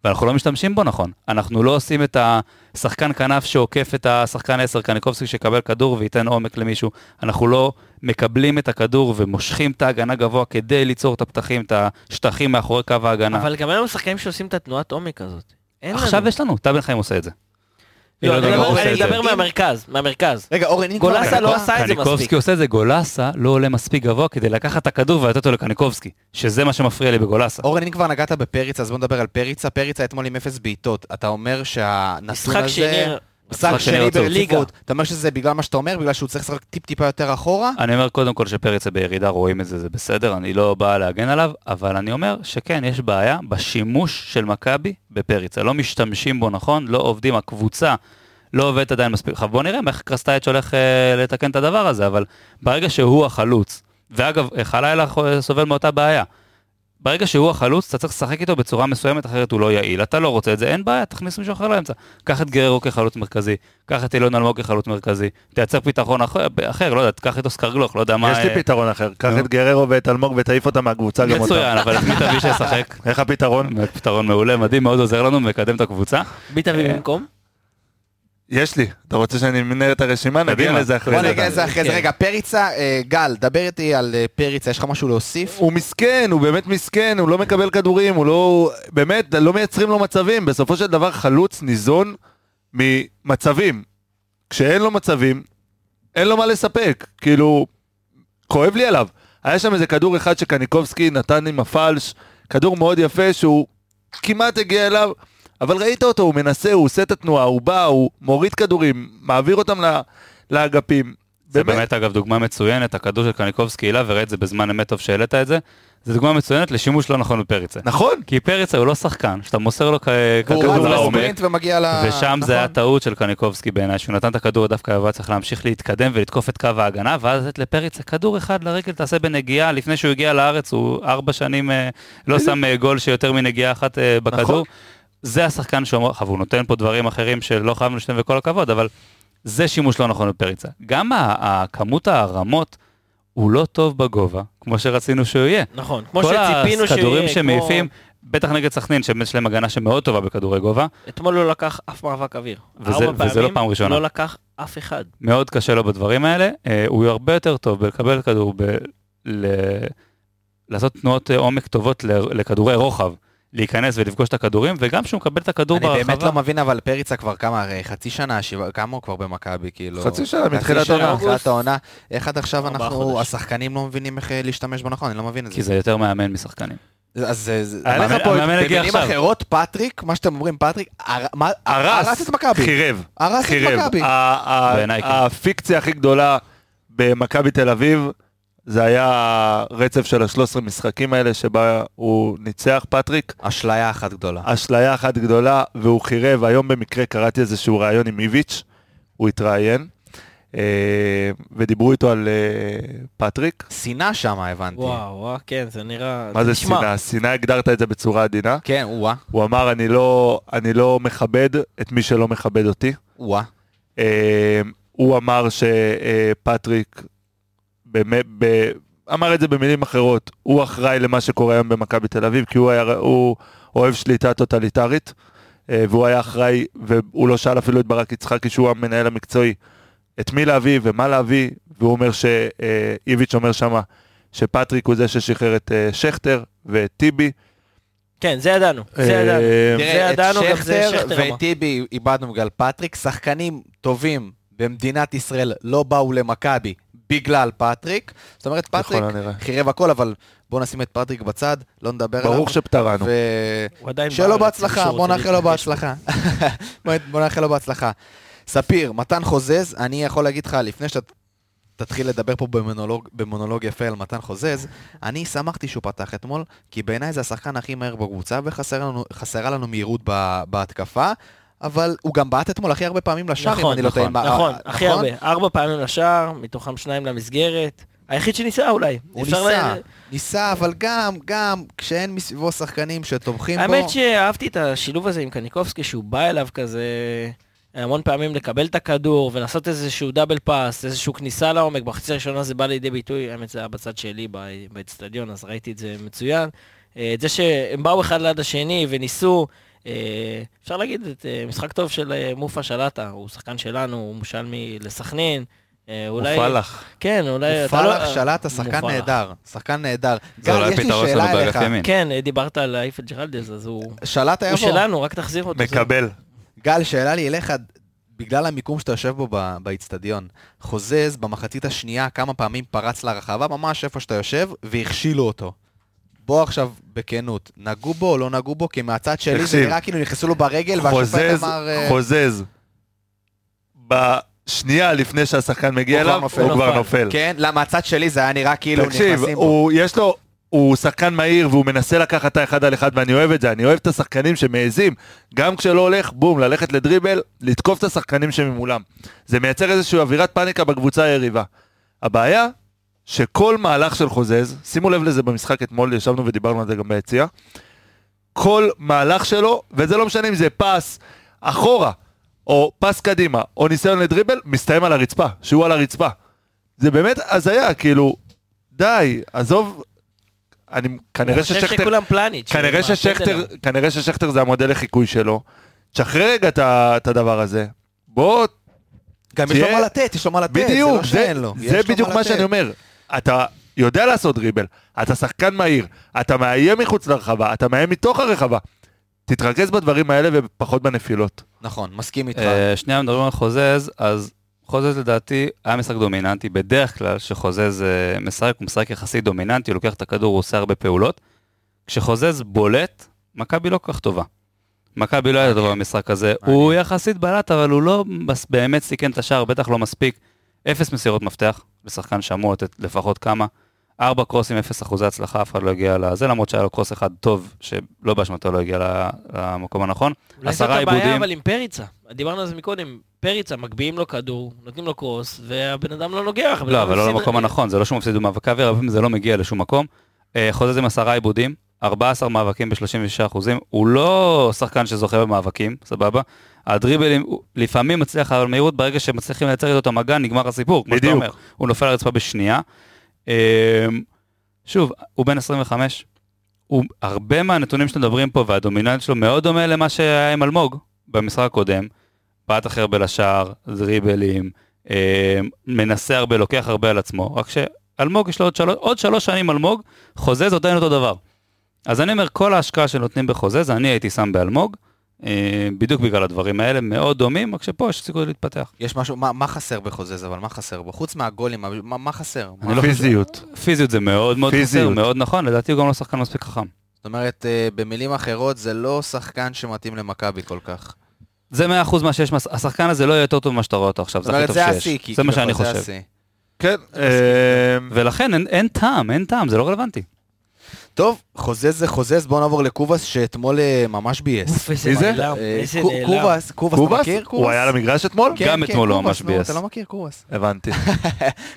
D: ואנחנו לא משתמשים בו נכון. אנחנו לא עושים את השחקן כנף שעוקף את השחקן 10 קניקובסקי שיקבל כדור וייתן עומק למישהו. אנחנו לא מקבלים את הכדור ומושכים את ההגנה גבוה כדי ליצור את הפתחים, את השטחים מאחורי קו ההגנה.
C: אבל גם לנו שחקנים שעושים את התנועת עומק הזאת. אין לנו.
D: עכשיו יש לנו, טל בן חיים עושה את זה.
C: לא, אני מדבר-
D: עושה
C: אני. מדבר מהמרכז, מהמרכז.
A: רגע, אורן, אם כבר...
C: גולסה לא עשה את זה מספיק.
D: קניקובסקי עושה את זה, גולסה לא עולה מספיק גבוה כדי לקחת את הכדור ולתת אותו לקניקובסקי, שזה מה שמפריע לי בגולסה.
A: אורן, אם כבר נגעת בפריצה, אז בוא נדבר על פריצה. פריצה אתמול עם אפס בעיטות. אתה אומר שהנתון
C: משחק
A: הזה... משחק
D: שני.
A: ברציפות. אתה אומר שזה בגלל מה שאתה אומר? בגלל שהוא צריך לשחק טיפ-טיפה יותר אחורה?
D: אני אומר קודם כל שפריצה בירידה, רואים את זה, זה בסדר, אני לא בא להגן עליו, אבל אני אומר שכן, יש בעיה בשימוש של מכבי בפריצה. לא משתמשים בו נכון, לא עובדים, הקבוצה לא עובדת עדיין מספיק. עכשיו בוא נראה איך קרסטייץ' הולך אה, לתקן את הדבר הזה, אבל ברגע שהוא החלוץ, ואגב, חלילה סובל מאותה בעיה. ברגע שהוא החלוץ, אתה צריך לשחק איתו בצורה מסוימת, אחרת הוא לא יעיל. אתה לא רוצה את זה, אין בעיה, תכניס מישהו אחר לאמצע. קח את גררו כחלוץ מרכזי, קח את אילון אלמוג כחלוץ מרכזי, תייצר פתרון אחר, אחר לא יודע, תקח איתו סקרגלוך, לא יודע מה...
B: יש לי
D: אה,
B: פתרון אחר, קח. את גררו ואת אלמוג ותעיף אותם מהקבוצה גם אותם.
D: מצוין, אבל את מי תביא שישחק?
B: איך הפתרון?
D: פתרון מעולה, מדהים, מאוד עוזר לנו, מקדם את הקבוצה.
C: מי תביא
D: אה,
C: במקום?
B: יש לי. אתה רוצה שאני אמנה את הרשימה? נגיע. לזה אחרי
A: בוא
B: זה.
A: נגיע לזה אחרי זה.
C: כן.
A: רגע, פריצה, אה, גל, דבר איתי על אה, פריצה, יש לך משהו להוסיף?
B: הוא מסכן, הוא באמת מסכן, הוא לא מקבל כדורים, הוא לא... באמת, לא מייצרים לו מצבים. בסופו של דבר חלוץ ניזון ממצבים. כשאין לו מצבים, אין לו מה לספק. כאילו, כואב לי עליו. היה שם איזה כדור אחד שקניקובסקי נתן עם הפלש, כדור מאוד יפה שהוא כמעט הגיע אליו, אבל ראית אותו, הוא מנסה, הוא עושה את התנועה, הוא בא, הוא מוריד כדורים, מעביר אותם ל- לאגפים.
D: זה באמת אגב דוגמה מצוינת, הכדור של קניקובסקי העלה, וראית את זה בזמן אמת טוב שהעלית את זה. זה דוגמה מצוינת לשימוש לא נכון בפריצה.
B: נכון,
D: כי פריצה הוא לא שחקן, שאתה מוסר לו כדור לעומק,
A: ל...
D: ושם זה היה
A: נכון.
D: טעות של קניקובסקי בעיניי, שהוא נתן את הכדור דווקא היה צריך להמשיך להתקדם ולתקוף את קו ההגנה, ואז לתת לפריצה כדור אחד לרגל תעשה בנגיעה, לפני שהוא הגיע לארץ הוא ארבע שנים אה, לא שם אה, גול שיותר מנגיעה אחת אה, בכדור.
B: נכון.
D: זה השחקן שאומר, הוא נותן פה דברים אחרים שלא חייב לשתף וכל הכבוד, אבל זה שימוש לא נכון בפריצה. גם הכמות הרמות, הוא לא טוב בגובה, כמו שרצינו שהוא יהיה.
C: נכון, כמו
D: כל
C: שציפינו שהוא
D: הכדורים
C: יהיה,
D: שמעיפים,
C: כמו...
D: בטח נגד סכנין, שבאמת יש להם הגנה שמאוד טובה בכדורי גובה,
C: אתמול לא לקח אף מאבק אוויר.
D: וזה-
C: ארבע
D: וזה לא פעם ראשונה.
C: לא לקח אף אחד.
D: מאוד קשה לו בדברים האלה, אה, הוא הרבה יותר טוב בלקבל כדור, ב... ל... לעשות תנועות אה, עומק טובות. לכדורי רוחב, להיכנס ולפגוש את הכדורים, וגם כשהוא מקבל את הכדור
A: אני
D: ברחבה.
A: באמת לא מבין, אבל פריצה כבר כמה, הרי חצי שנה, שבע- כמה הוא כבר במכבי, כאילו...
B: חצי שנה, מתחילת
A: שנה,
B: העונה.
A: מתחילת העונה. איך עד עכשיו אנחנו,
C: חודשים.
A: השחקנים לא מבינים איך אה, להשתמש בו נכון, אני לא מבין את
D: כי
A: זה.
D: זה יותר מאמן משחקנים.
A: אז זה... זה-
B: היה לך
A: המאמן-
B: פה-
A: במילים. אחרות, פטריק, מה שאתם אומרים, פטריק,
B: הרס,
A: את מכבי.
B: חירב,
A: הרס את
B: חירב.
A: מכבי.
D: כן.
B: הפיקציה הכי גדולה במכבי תל אביב, זה היה הרצף של ה-13 משחקים האלה שבה הוא ניצח פטריק.
A: אשליה אחת גדולה.
B: אשליה אחת גדולה, והוא חירב. היום במקרה קראתי איזשהו ראיון עם איביץ', הוא התראיין, אה, ודיברו איתו על אה, פטריק.
A: שנאה שם, הבנתי.
C: וואו, וואו, כן, זה נראה...
B: מה זה. שנאה? שנאה הגדרת את זה בצורה עדינה.
A: כן, או-אה,
B: הוא אמר, אני לא, אני לא מכבד את מי שלא מכבד אותי.
A: או-אה.
B: אה, הוא אמר שפטריק, באמת, ב- אמר את זה במילים אחרות, הוא אחראי למה שקורה היום במכבי תל אביב, כי הוא, היה, הוא אוהב שליטה טוטליטרית, אה, והוא היה אחראי, והוא לא שאל אפילו את ברק יצחקי, שהוא המנהל המקצועי, את מי להביא ומה להביא, והוא אומר שאיביץ' אומר שמה, שפטריק הוא זה ששחרר את אה, שכטר ואת טיבי.
C: כן, זה ידענו, זה
B: אה,
C: ידענו. זה
A: תראה, את
C: ידענו, גם זה
A: שכטר
C: שכטר אמר.
A: ואת טיבי איבדנו בגלל פטריק, שחקנים טובים במדינת ישראל לא באו למכבי בגלל פטריק. זאת אומרת, פטריק. חירב הכל, אבל בואו נשים את פטריק בצד, לא נדבר עליו.
B: ברוך שפטרנו.
A: לו
C: בארץ,
A: בהצלחה,
C: מישהו
A: בוא
C: רוצה
A: נאחל לו. בהצלחה. בוא- בוא נאחל לו בהצלחה. ספיר, מתן חוזז, אני יכול להגיד לך, לפני שאתה תתחיל לדבר פה במונולוג, במונולוג יפה על מתן חוזז, אני שמחתי שהוא פתח אתמול, כי בעיניי זה השחקן הכי מהר בקבוצה, וחסרה לנו, חסרה לנו מהירות ב- בהתקפה, אבל הוא גם בעט אתמול הכי הרבה פעמים לשער, אם
C: נכון,
A: אני לא טועה.
D: נכון,
A: מה-
C: נכון,
A: אה,
C: הכי הרבה. ארבע פעמים לשער, מתוכם שניים למסגרת. היחיד שניסה אולי.
A: הוא ניסה,
C: ל-
A: ניסה, אבל גם, גם, כשאין מסביבו שחקנים שתומכים בו...
C: האמת שאהבתי את השילוב הזה עם קניקובסקי, שהוא בא אליו כזה המון פעמים לקבל את הכדור ולעשות איזשהו דאבל פאס, איזשהו כניסה לעומק. בחצי הראשונה זה בא לידי ביטוי, האמת זה היה בצד שלי באצטדיון, אז ראיתי את זה מצוין. אה, את זה שהם באו אחד ליד השני וניסו, אפשר להגיד, את אה, משחק טוב של אה, מופה שלטה, הוא שחקן שלנו, הוא מושל מ- לסכנין. אה, אולי...
B: מופלח.
C: כן, אולי... לא-
A: פלח שלט, השחקן
C: מופלח.
A: נהדר, שחקן נהדר.
D: זה אולי
A: יש לי
D: פתרון שלנו באגף. ימין.
C: כן, אה, דיברת על אייפל ג'רלדז, אז הוא...
A: שלט היה
C: הוא. שלנו, רק תחזיר אותו.
B: מקבל.
A: גל, שאלה לי אליך, בגלל המיקום שאתה יושב בו באיצטדיון, חוזז במחצית השנייה כמה פעמים פרץ לרחבה, ממש איפה שאתה יושב, והכשילו אותו. בוא עכשיו, בכנות, נגעו בו או לא נגעו בו? כי מהצד שלי זה
B: תקשיב,
A: נראה כאילו נכנסו לו ברגל, והשופט
B: חוזז,
A: אמר... אה,
B: חוזז. בשנייה לפני שהשחקן מגיע אליו. הוא כבר
C: נופל.
A: כן, למה מהצד שלי זה היה נראה כאילו
B: תקשיב,
A: נכנסים בו.
B: הוא, יש לו, הוא שחקן מהיר והוא מנסה לקחת את האחד על אחד ואני אוהב את זה, אני אוהב את השחקנים שמעזים, גם כשלא הולך, בום, ללכת לדריבל, לתקוף את השחקנים שממולם. זה מייצר איזושהי אווירת פאניקה בקבוצה היריבה. הבעיה, שכל מהלך של חוזז, שימו לב לזה במשחק אתמול, ישבנו ודיברנו על זה גם ביציע, כל מהלך שלו, וזה לא משנה אם זה פס אחורה, או פס קדימה, או ניסיון לדריבל, מסתיים על הרצפה, שהוא על הרצפה. זה באמת הזיה, כאילו, די, עזוב, אני, כנראה ששכטר. כנראה ששכטר. כנראה ששכטר זה המודל לחיקוי שלו. תשחרר רגע את הדבר הזה. בוא,
A: גם יש לו מה לתת, יש לו מה לתת, זה
B: בדיוק,
A: לא
B: זה,
A: שאין לו.
B: זה בדיוק מה. שאני אומר. אתה יודע לעשות דריבל, אתה שחקן מהיר, אתה מאיים מחוץ לרחבה, אתה מאיים מתוך הרחבה. תתרכז בדברים האלה ופחות בנפילות.
A: נכון, מסכים איתך.
D: אה, שנייה מדברים על חוזז, אז חוזז לדעתי היה משחק דומיננטי, בדרך כלל כשחוזז אה, משחק, הוא משחק יחסית דומיננטי, הוא לוקח את הכדור, הוא עושה הרבה פעולות. כשחוזז בולט, מכבי לא כל כך טובה. מכבי לא הייתה טובה במשחק הזה. הוא יחסית בלט, אבל הוא לא באמת סיכן את השער, בטח לא מספיק. אפס מסירות מפתח, לשחקן שאמור לתת לפחות כמה. ארבע קרוסים, אפס אחוזי הצלחה, אף אחד לא הגיע לזה, למרות שהיה לו קרוס אחד טוב, שלא באשמתו לא הגיע למקום הנכון.
C: אולי זאת הבעיה. אבל עם פריצה. דיברנו על זה מקודם. פריצה, מגביהים לו כדור, נותנים לו קרוס, והבן אדם לא נוגח.
D: לא, אבל לא למקום הנכון, זה לא שהוא מפסיד במאבקי אוויר, הרבה זה לא מגיע לשום מקום. אה, חוזז עם עשרה עיבודים, 14 מאבקים ב-36 אחוזים, הוא לא שחקן שזוכה במאבקים, סבבה? הדריבלים, לפעמים מצליח, אבל מהירות, ברגע שמצליחים לייצר איתו את המגע, נגמר הסיפור, כמו שאתה. אומר. הוא נופל על הרצפה בשנייה. אה, שוב, הוא בן 25, הוא, הרבה מהנתונים שאתם מדברים פה והדומיננט שלו מאוד דומה למה שהיה עם אלמוג במשחק הקודם. בעט הכי הרבה לשער, דריבלים, אה, מנסה הרבה, לוקח הרבה על עצמו, רק שאלמוג יש לו עוד שלוש, עוד שלוש שנים אלמוג, חוזז עדיין אותו דבר. אז אני אומר, כל ההשקעה שנותנים בחוזז, אני הייתי שם באלמוג, בדיוק בגלל הדברים האלה, מאוד דומים, רק שפה יש סיכוי להתפתח.
A: יש משהו, מה, מה חסר בחוזז, אבל מה חסר בו? חוץ מהגולים, מה, מה חסר?
D: אני
A: מה-
D: לא
B: פיזיות.
D: פיזיות זה מאוד מאוד חסר,
B: פיזיות.
D: מאוד נכון, לדעתי הוא גם לא שחקן מספיק חכם.
A: זאת אומרת, אה, במילים אחרות, זה לא שחקן שמתאים למכבי כל כך.
D: זה 100% מה שיש, השחקן הזה לא יהיה יותר טוב ממה שאתה רואה אותו עכשיו, זה הכי טוב
A: זה
D: שיש.
A: השיא, כי
D: זה מה שאני חושב.
B: כן, אה,
D: ולכן אין טעם, אין טעם, זה לא רלוונטי.
A: טוב, חוזז זה חוזז, בואו נעבור לקובאס שאתמול אה, ממש
C: איזה
B: מי זה?
A: אה,
C: איזה נעלם.
A: קובאס, קובאס, אתה
B: קובאס?
A: מכיר?
B: הוא היה על המגרש אתמול?
A: כן,
D: גם
A: כן,
D: אתמול הוא
A: קובאס,
D: ממש
A: נו,
D: ביאס.
A: אתה לא מכיר קובאס.
B: הבנתי.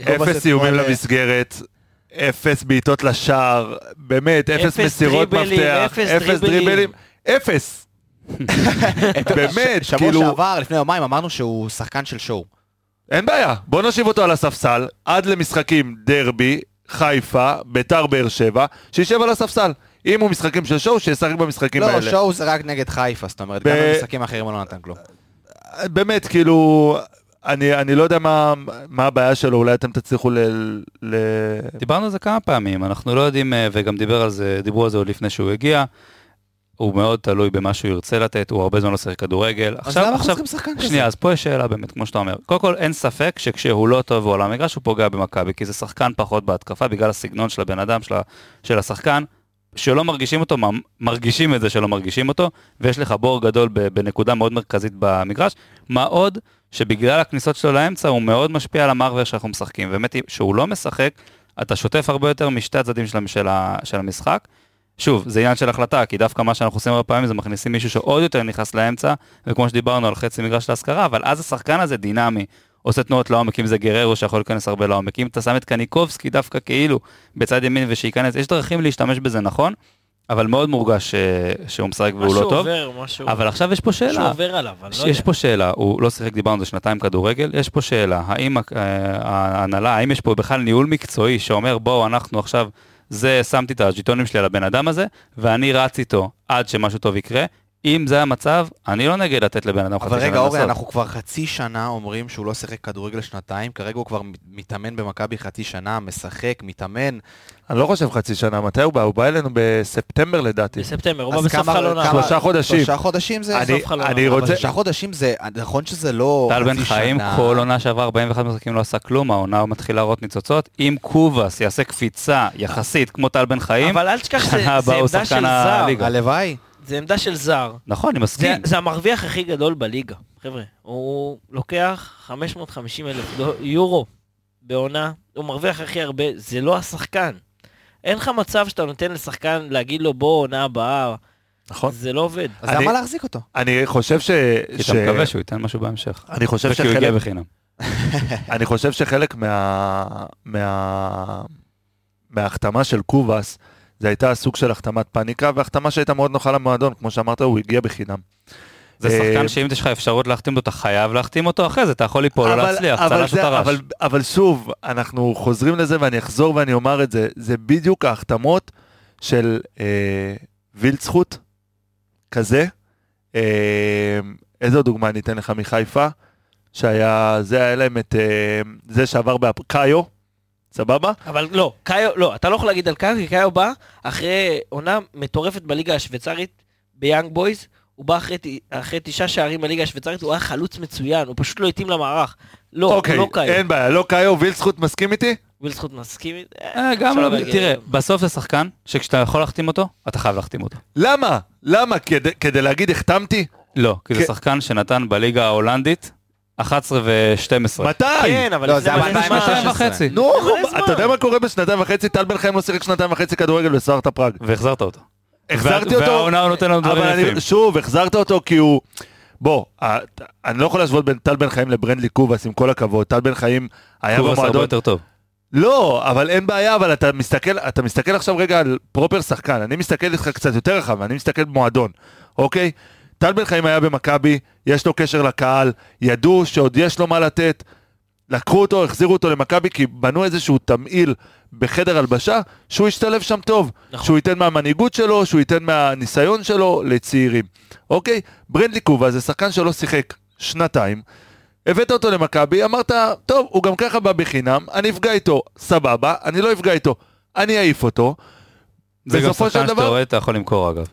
A: קובאס
B: אפס איומים
A: אה,
B: למסגרת, אפס בעיטות לשער, באמת, אפס
C: אפס
B: מסירות מפתח,
C: אפס דריבלים.
B: אפס. באמת,
A: שבוע
B: כאילו,
A: שעבר, לפני יומיים, אמרנו שהוא שחקן של שואו.
B: אין בעיה, בוא נושיב אותו על הספסל, עד למשחקים דרבי, חיפה, ביתר באר שבע, שישב על הספסל. אם הוא משחקים של שואו, שישחק במשחקים
A: לא,
B: האלה.
A: שואו זה רק נגד חיפה, זאת אומרת,
B: ב-
A: גם במשחקים אחרים הוא לא נתן כלום.
B: באמת, כאילו, אני, אני לא יודע מה, מה הבעיה שלו, אולי אתם תצליחו ל... ל...
D: דיברנו על זה כמה פעמים, אנחנו לא יודעים, אה, וגם דיבר על זה, דיברו על זה עוד לפני שהוא הגיע. הוא מאוד תלוי במה שהוא ירצה לתת, הוא הרבה זמן לא שיחק כדורגל.
A: אז למה אנחנו צריכים שחקן כזה?
D: שנייה, אז פה יש שאלה באמת, כמו שאתה אומר. קודם כל, אין ספק שכשהוא לא טוב והוא על המגרש, הוא פוגע במכבי, כי זה שחקן פחות בהתקפה, בגלל הסגנון של הבן אדם, של, של השחקן, שלא מרגישים אותו, מרגישים את זה שלא מרגישים אותו, ויש לך בור גדול בנקודה מאוד מרכזית במגרש. מה עוד, שבגלל הכניסות שלו לאמצע, הוא מאוד משפיע על המרווה שאנחנו משחקים. באמת, שהוא לא משחק, אתה שוטף הרבה יותר משתי הצדדים של, של, ה- של המשחק. שוב, זה עניין של החלטה, כי דווקא מה שאנחנו עושים הרבה פעמים זה מכניסים מישהו שעוד יותר נכנס לאמצע, וכמו שדיברנו על חצי מגרש להשכרה, אבל אז השחקן הזה דינמי, עושה תנועות לעומק, אם זה גררו שיכול להיכנס הרבה לעומק, אם אתה שם את קניקובסקי דווקא כאילו בצד ימין ושייכנס, יש דרכים להשתמש בזה נכון, אבל מאוד מורגש אה, שהוא משחק והוא לא
C: משהו
D: טוב.
C: עובר, משהו
D: אבל עכשיו יש פה
C: משהו
D: שאלה,
C: עובר עליו, אני לא
D: יש
C: יודע.
D: פה שאלה, הוא לא שיחק, דיברנו על זה שנתיים כדורגל, יש פה שאלה, האם אה, ההנהלה, האם יש פה בכלל ניהול מקצועי שאומר בואו אנחנו עכשיו, זה שמתי את הז'יטונים שלי על הבן אדם הזה, ואני רץ איתו עד שמשהו טוב יקרה, אם זה המצב, אני לא נגד לתת לבן אדם חצי
A: אבל
D: שנה
A: רגע, אורי. אנחנו כבר חצי שנה אומרים שהוא לא שיחק כדורגל שנתיים, כרגע הוא כבר מתאמן במכבי חצי שנה, משחק, מתאמן.
B: אני לא חושב חצי שנה, מתי הוא בא? הוא בא אלינו בספטמבר לדעתי.
C: בספטמבר, הוא בא בסוף העבר.
B: שלושה חודשים.
A: שלושה חודשים זה...
B: אני-
C: סוף חלון
B: אני.
A: אבל
B: רוצה...
A: שלושה חודשים זה, נכון שזה לא
D: טל בן
A: חצי
D: חיים,
A: שנה.
D: כל עונה שעברה 41 משחקים לא עשה כלום, העונה מתחילה להראות ניצוצות. אם קובאס יעשה קפיצה יחסית כמו טל בן חיים,
C: אבל אל תשכח, זה-
D: שנה
C: זה
D: הבאה הוא
C: עמדה
D: שחקן
C: של זר.
D: הליגה.
A: הלוואי.
C: זה עמדה של זר.
D: נכון, אני
C: זה,
D: מסכים.
C: זה המרוויח הכי גדול בליגה, חבר'ה. הוא לוקח 550 אלף יורו בעונה, הוא מרוויח הכי הרבה, זה לא השחקן. אין לך מצב שאתה נותן לשחקן להגיד לו בוא עונה הבאה,
B: נכון.
C: זה לא עובד.
A: אז
B: אני-
A: למה להחזיק אותו?
B: אני חושב ש...
D: כי
B: ש-
D: אתה מקווה שהוא ייתן משהו בהמשך.
B: אני חושב
D: וכי הוא הגיע
B: שחלק...
D: בחינם.
B: אני חושב שחלק מה... מה... מההחתמה של קובאס, זה הייתה סוג של החתמת פאניקה, והחתמה שהייתה מאוד נוחה למועדון, כמו שאמרת, הוא הגיע בחינם.
D: זה
B: אה,
D: שחקן שאם יש לך אפשרות להחתים אותו, אתה חייב להחתים אותו אחרי זה, אתה יכול ליפול או להצליח,
B: אבל
D: צל"ש או
B: זה-
D: טר"ש.
B: אבל, אבל שוב, אנחנו חוזרים לזה ואני אחזור ואני אומר את זה, זה בדיוק ההחתמות של אה, וילצחוט, כזה. אה, איזו דוגמה אני אתן לך מחיפה? שהיה, זה היה להם את אה, זה שעבר בקאיו, סבבה?
C: אבל לא, קאיו, לא, אתה לא יכול להגיד על קאיו, כי קאיו בא אחרי עונה מטורפת בליגה השוויצרית, ביאנג בויז, הוא בא אחרי, אחרי תשעה שערים בליגה השוויצרית, הוא היה חלוץ מצוין, הוא פשוט לא התאים למערך. לא,
B: אוקיי,
C: לא קאיו.
B: אין בעיה, לא קאיו, וילצחוט מסכים איתי?
C: וילסחוט מסכים?
D: אה, גם לא,
C: להגיד.
D: תראה, בסוף זה שחקן שכשאתה יכול להחתים אותו, אתה חייב להחתים אותו.
B: למה? למה? כדי- כדי להגיד החתמתי?
D: לא, כי זה. שחקן שנתן בליגה ההולנדית 11 ו-12.
B: מתי?
C: כן, אבל
A: לא,
C: לפני
A: זה היה
C: זמן.
A: ב-2016.
D: שנתיים וחצי.
B: נו. אתה יודע מה קורה בשנתיים וחצי? טל בן חיים לא שיחק שנתיים וחצי כדורגל בספרטה פראג.
D: והחזרת אותו.
B: החזרתי אותו,
D: והעונה הוא נותן לנו דברים
B: אבל
D: יפים.
B: אני, שוב, החזרת אותו כי הוא... בוא, אני לא יכול להשוות בין טל בן חיים לברנדלי קובאס, עם כל הכבוד. טל בן חיים היה
D: קובאס הרבה
B: במועדון...
D: יותר טוב.
B: לא, אבל אין בעיה, אבל אתה מסתכל, אתה מסתכל עכשיו רגע על proper שחקן, אני מסתכל איתך קצת יותר רחב, אני מסתכל במועדון, אוקיי? טל בן חיים היה במכבי, יש לו קשר לקהל, ידעו שעוד יש לו מה לתת, לקחו אותו, החזירו אותו למכבי, כי בנו איזשהו תמהיל בחדר הלבשה, שהוא ישתלב שם טוב.
C: נכון.
B: שהוא ייתן מהמנהיגות שלו, שהוא ייתן מהניסיון שלו לצעירים. אוקיי? ברנדלי קובה זה שחקן שלא שיחק שנתיים, הבאת אותו למכבי, אמרת, טוב, הוא גם ככה בא בחינם, אני אפגע איתו, סבבה, אני לא אפגע איתו, אני אעיף אותו.
D: זה גם שחקן שאתה רואה, אתה יכול למכור אגב.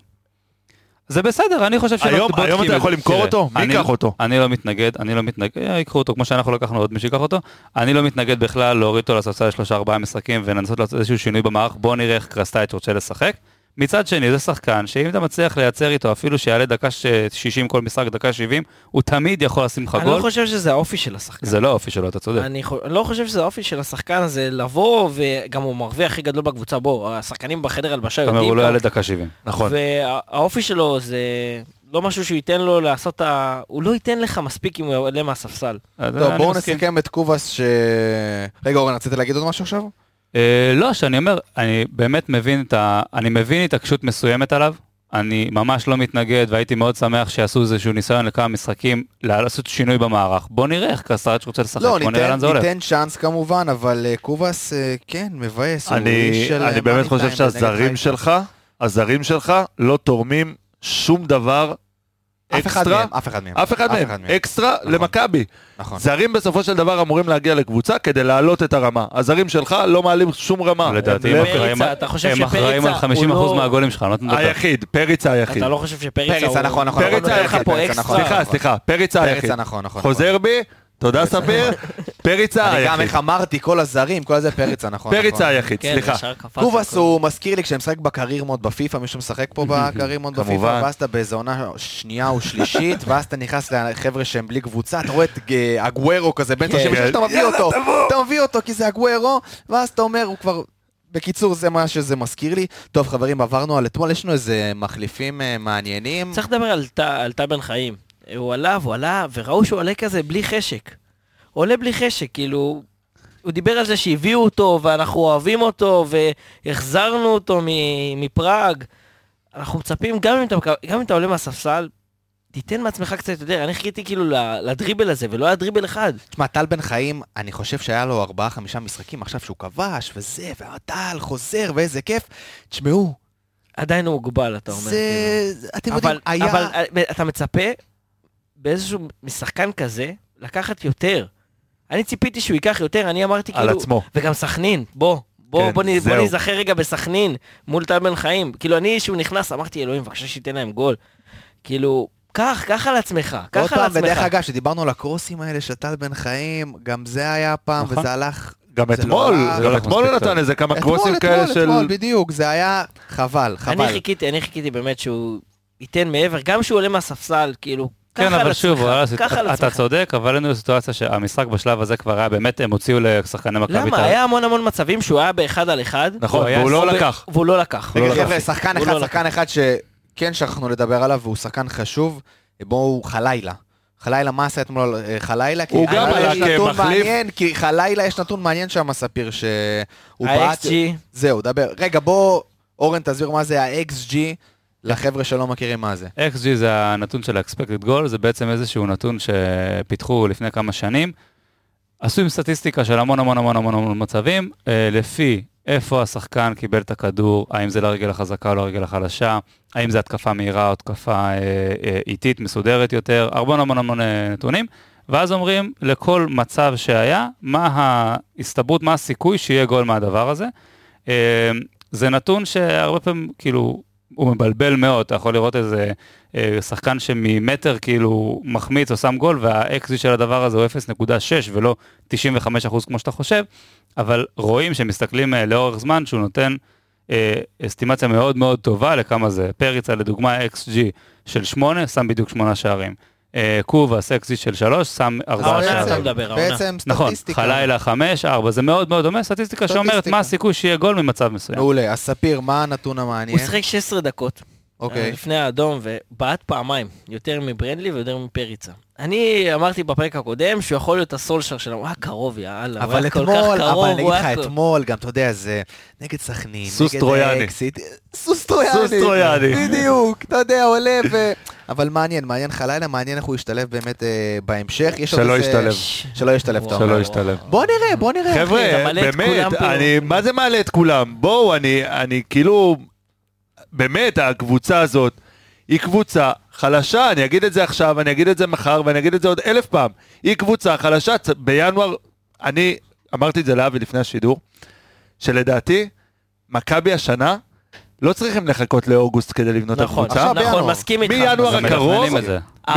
D: זה בסדר, אני חושב שלא
B: היום- היום אתה יכול למכור אותו? מי ייקח אותו?
D: אני לא מתנגד, אני לא מתנגד, אה, ייקחו אותו כמו שאנחנו לקחנו עוד מי שיקח אותו. אני לא מתנגד בכלל להוריד אותו לספסל לשלושה ארבעה משחקים ולנסות לעשות איזשהו שינוי במערך, בוא נראה איך קרסטייץ' רוצה לשחק. מצד שני זה שחקן שאם אתה מצליח לייצר איתו אפילו שיעלה דקה ש- 60 כל משחק, דקה 70, הוא תמיד יכול לשים לך
C: אני לא
D: גול.
C: חושב שזה האופי של השחקן.
D: זה לא האופי שלו, אתה צודק.
C: אני חו- לא חושב שזה האופי של השחקן הזה לבוא, וגם הוא מרוויח הכי גדול בקבוצה, בוא, השחקנים בחדר הלבשה
D: אתה אומר,
C: יודעים
D: הוא לא יעלה דקה 70.
B: נכון.
C: והאופי שלו זה לא משהו שהוא ייתן לו לעשות את ה... הוא לא ייתן לך מספיק אם הוא יעלה מהספסל.
A: טוב, בואו. נסכם את קובאס ש... רגע, אורן, רצית להגיד עוד משהו עכשיו?
D: אה, לא, שאני אומר, אני באמת מבין את ה... אני מבין התעקשות מסוימת עליו. אני ממש לא מתנגד והייתי מאוד שמח שיעשו איזשהו ניסיון לכמה משחקים לעשות שינוי במערך. בוא נראה איך קסטרץ' רוצה לשחק,
A: לא,
D: בוא נראה לאן זה הולך.
A: ניתן צ'אנס כמובן, אבל אה, קובאס, אה, כן, מבאס.
B: אני, אני באמת חושב שהזרים. שלך, הזרים שלך לא תורמים שום דבר
A: אף אחד
B: אקסטרה,
A: מהם, אף אחד מהם.
B: אף אחד מהם, אקסטרה
A: נכון.
B: למכבי.
A: נכון.
B: זרים בסופו של דבר אמורים להגיע לקבוצה כדי להעלות את הרמה. הזרים שלך לא מעלים שום רמה.
D: לדעתי
B: הם
D: אחראים- על
C: שפריצה
D: 50%
C: הוא לא-
D: מהגולים שלך, אני לא.
B: היחיד, פריצה היחיד.
C: אתה לא חושב שפריצה הוא...
A: פריצה, נכון, נכון,
B: פריצה
C: לך
B: היחיד,
C: פה
A: פריצה,
C: אקסטרה.
A: נכון.
B: סליחה, סליחה, פריצה היחיד.
A: פריצה, נכון, נכון.
B: חוזר בי, תודה ספיר, פריצה
A: אני גם
B: היחיד.
A: איך אמרתי, כל הזרים, כל זה פריצה, נכון.
B: פריצה
A: נכון.
B: היחיד,
C: כן,
B: סליחה.
A: קובאס. הוא מזכיר לי כשאני משחק ב career mode בפיפא, מישהו משחק פה ב career mode
B: בפיפא.
A: ואז אתה באיזה עונה שנייה או שלישית, ואז אתה נכנס לחבר'ה שהם בלי קבוצה, אתה רואה את ג- אגוורו כזה, בן 36 שאתה מביא אותו, אתה מביא אותו כי זה אגוורו, ואז אתה אומר, הוא כבר... בקיצור, זה מה שזה מזכיר לי. טוב, חברים, עברנו על אתמול, יש לנו איזה מחליפים אה, מעניינים.
C: צריך לדבר על טל בן חיים. הוא עלה והוא עלה, וראו שהוא עולה כזה בלי חשק. הוא עולה בלי חשק, כאילו... הוא דיבר על זה שהביאו אותו, ואנחנו אוהבים אותו, והחזרנו אותו מפראג. אנחנו מצפים, גם אם אתה, גם אם אתה עולה מהספסל, תיתן מעצמך קצת יותר. אני חיכיתי כאילו לדריבל הזה, ולא היה דריבל אחד.
A: תשמע, טל בן חיים, אני חושב שהיה לו ארבעה-חמישה משחקים עכשיו שהוא כבש, וזה, והטל חוזר, ואיזה כיף. תשמעו,
C: עדיין הוא מוגבל, אתה אומר.
A: זה... אתם
C: כאילו.
A: יודעים,
C: אבל,
A: היה...
C: אבל אה, אתה מצפה באיזשהו משחקן כזה לקחת יותר. אני ציפיתי שהוא ייקח יותר, אני אמרתי
B: על
C: כאילו...
B: עצמו.
C: וגם סכנין, בוא. בוא,
B: כן,
C: בוא, נ- בוא. נזכר רגע בסכנין, מול טל בן חיים. כאילו, אני, שהוא נכנס, אמרתי, אלוהים, בבקשה שייתן להם גול. כאילו, קח, קח על עצמך,
A: עוד
C: קח על
A: פעם, ודרך
C: עצמך.
A: אגב, שדיברנו על הקרוסים האלה של טל בן חיים, גם זה היה פעם,
D: נכון.
A: וזה הלך...
B: גם
A: לא
B: אתמול, גם אתמול הוא נתן. איזה כמה
A: אתמול,
B: קרוסים
A: אתמול,
B: כאלה של...
A: אתמול, בדיוק, זה היה חבל,
C: אני
A: חבל.
C: חיכיתי, אני חיכיתי באמת שהוא ייתן מעבר, גם שהוא עולה מהספסל, כאילו,
D: כן, אבל שוב, אתה. צודק, אבל היינו בסיטואציה שהמשחק בשלב הזה כבר היה באמת, הם הוציאו לשחקני מכבי תל
C: למה?
D: אביב.
C: היה המון המון מצבים שהוא היה באחד על אחד.
B: נכון, והוא לא לקח.
C: והוא לא לקח.
A: חבר'ה. שחקן אחד,
C: לא
A: שחקן אחד שכן שכחנו לדבר עליו, והוא שחקן חשוב, בואו חלילה. חלילה, מה עשה אתמול אה, חלילה?
B: הוא גם עלה כמחליף.
A: מעניין, כי חלילה יש נתון מעניין שם, ספיר, שהוא בעט...
C: ה-XG,
A: זהו, דבר. רגע, בוא, אורן, תסביר מה זה ה-XG לחבר'ה שלא מכירים מה זה.
D: XG זה הנתון של ה-expected goal, זה בעצם איזשהו נתון שפיתחו לפני כמה שנים. עשו עם סטטיסטיקה של המון המון המון המון המון מצבים, אה, לפי איפה השחקן קיבל את הכדור, האם זה לרגל החזקה או לרגל החלשה, האם זה התקפה מהירה או התקפה אה, אה, איטית, מסודרת יותר, המון המון המון נתונים, ואז אומרים לכל מצב שהיה, מה ההסתברות, מה הסיכוי שיהיה גול מהדבר הזה. זה נתון שהרבה פעמים, כאילו, הוא מבלבל מאוד, אתה יכול לראות איזה אה, שחקן שממטר כאילו מחמיץ או שם גול, וה-XG של הדבר הזה הוא 0.6 ולא 95 אחוז כמו שאתה חושב, אבל רואים שמסתכלים אה, לאורך זמן שהוא נותן אה, אסטימציה מאוד מאוד טובה לכמה זה. פריצה לדוגמה XG של 8, שם בדיוק 8 שערים. אה, קובאס XG של 3, שם 4
C: העונה
D: שערים.
C: אתה מדבר, העונה.
A: בעצם
D: נכון,
A: סטטיסטיקה.
D: חלילה 5, 4, זה מאוד מאוד דומה, סטטיסטיקה שאומרת. מה הסיכוי שיהיה גול ממצב מסוים.
A: מעולה. אז ספיר, מה הנתון המעניין?
C: הוא שיחק 16 דקות.
A: אוקיי.
C: אה, לפני האדום, ובעט פעמיים, יותר מברנדלי ויותר מפריצה. אני אמרתי בפרק הקודם שהוא יכול להיות הסולשר שלנו, הוא היה קרוב, יאללה, הוא
A: אבל
C: היה כל כך קרוב,
A: אבל אני אגיד לך, אתמול, גם אתה יודע, זה נגד סכנין,
B: סוס
A: נגד
B: טרויאני.
A: האקסיט, סוס טרויאני,
B: סוס טרויאני.
A: בדיוק, אתה יודע, עולה ו... אבל מעניין, מעניין לך לילה, מעניין איך הוא ישתלב באמת אה, בהמשך.
B: שלא ישתלב.
A: שלא ישתלב, אתה
B: שלא
A: אומר.
B: ישתלב.
A: בוא נראה, בוא נראה.
B: חבר'ה, באמת. אני, מה זה מעלה את כולם? בואו, אני, אני כאילו, באמת, הקבוצה הזאת היא קבוצה חלשה, אני אגיד את זה עכשיו, אני אגיד את זה מחר, ואני אגיד את זה עוד אלף פעם. היא קבוצה חלשה, בינואר, אני אמרתי את זה לאבי לפני השידור, שלדעתי, מכבי השנה, לא צריכים לחכות לאוגוסט כדי לבנות את
C: נכון,
B: הקבוצה.
A: עכשיו
C: נכון,
A: בינואר.
C: מסכים איתך.
B: מינואר הקרוב,
D: את.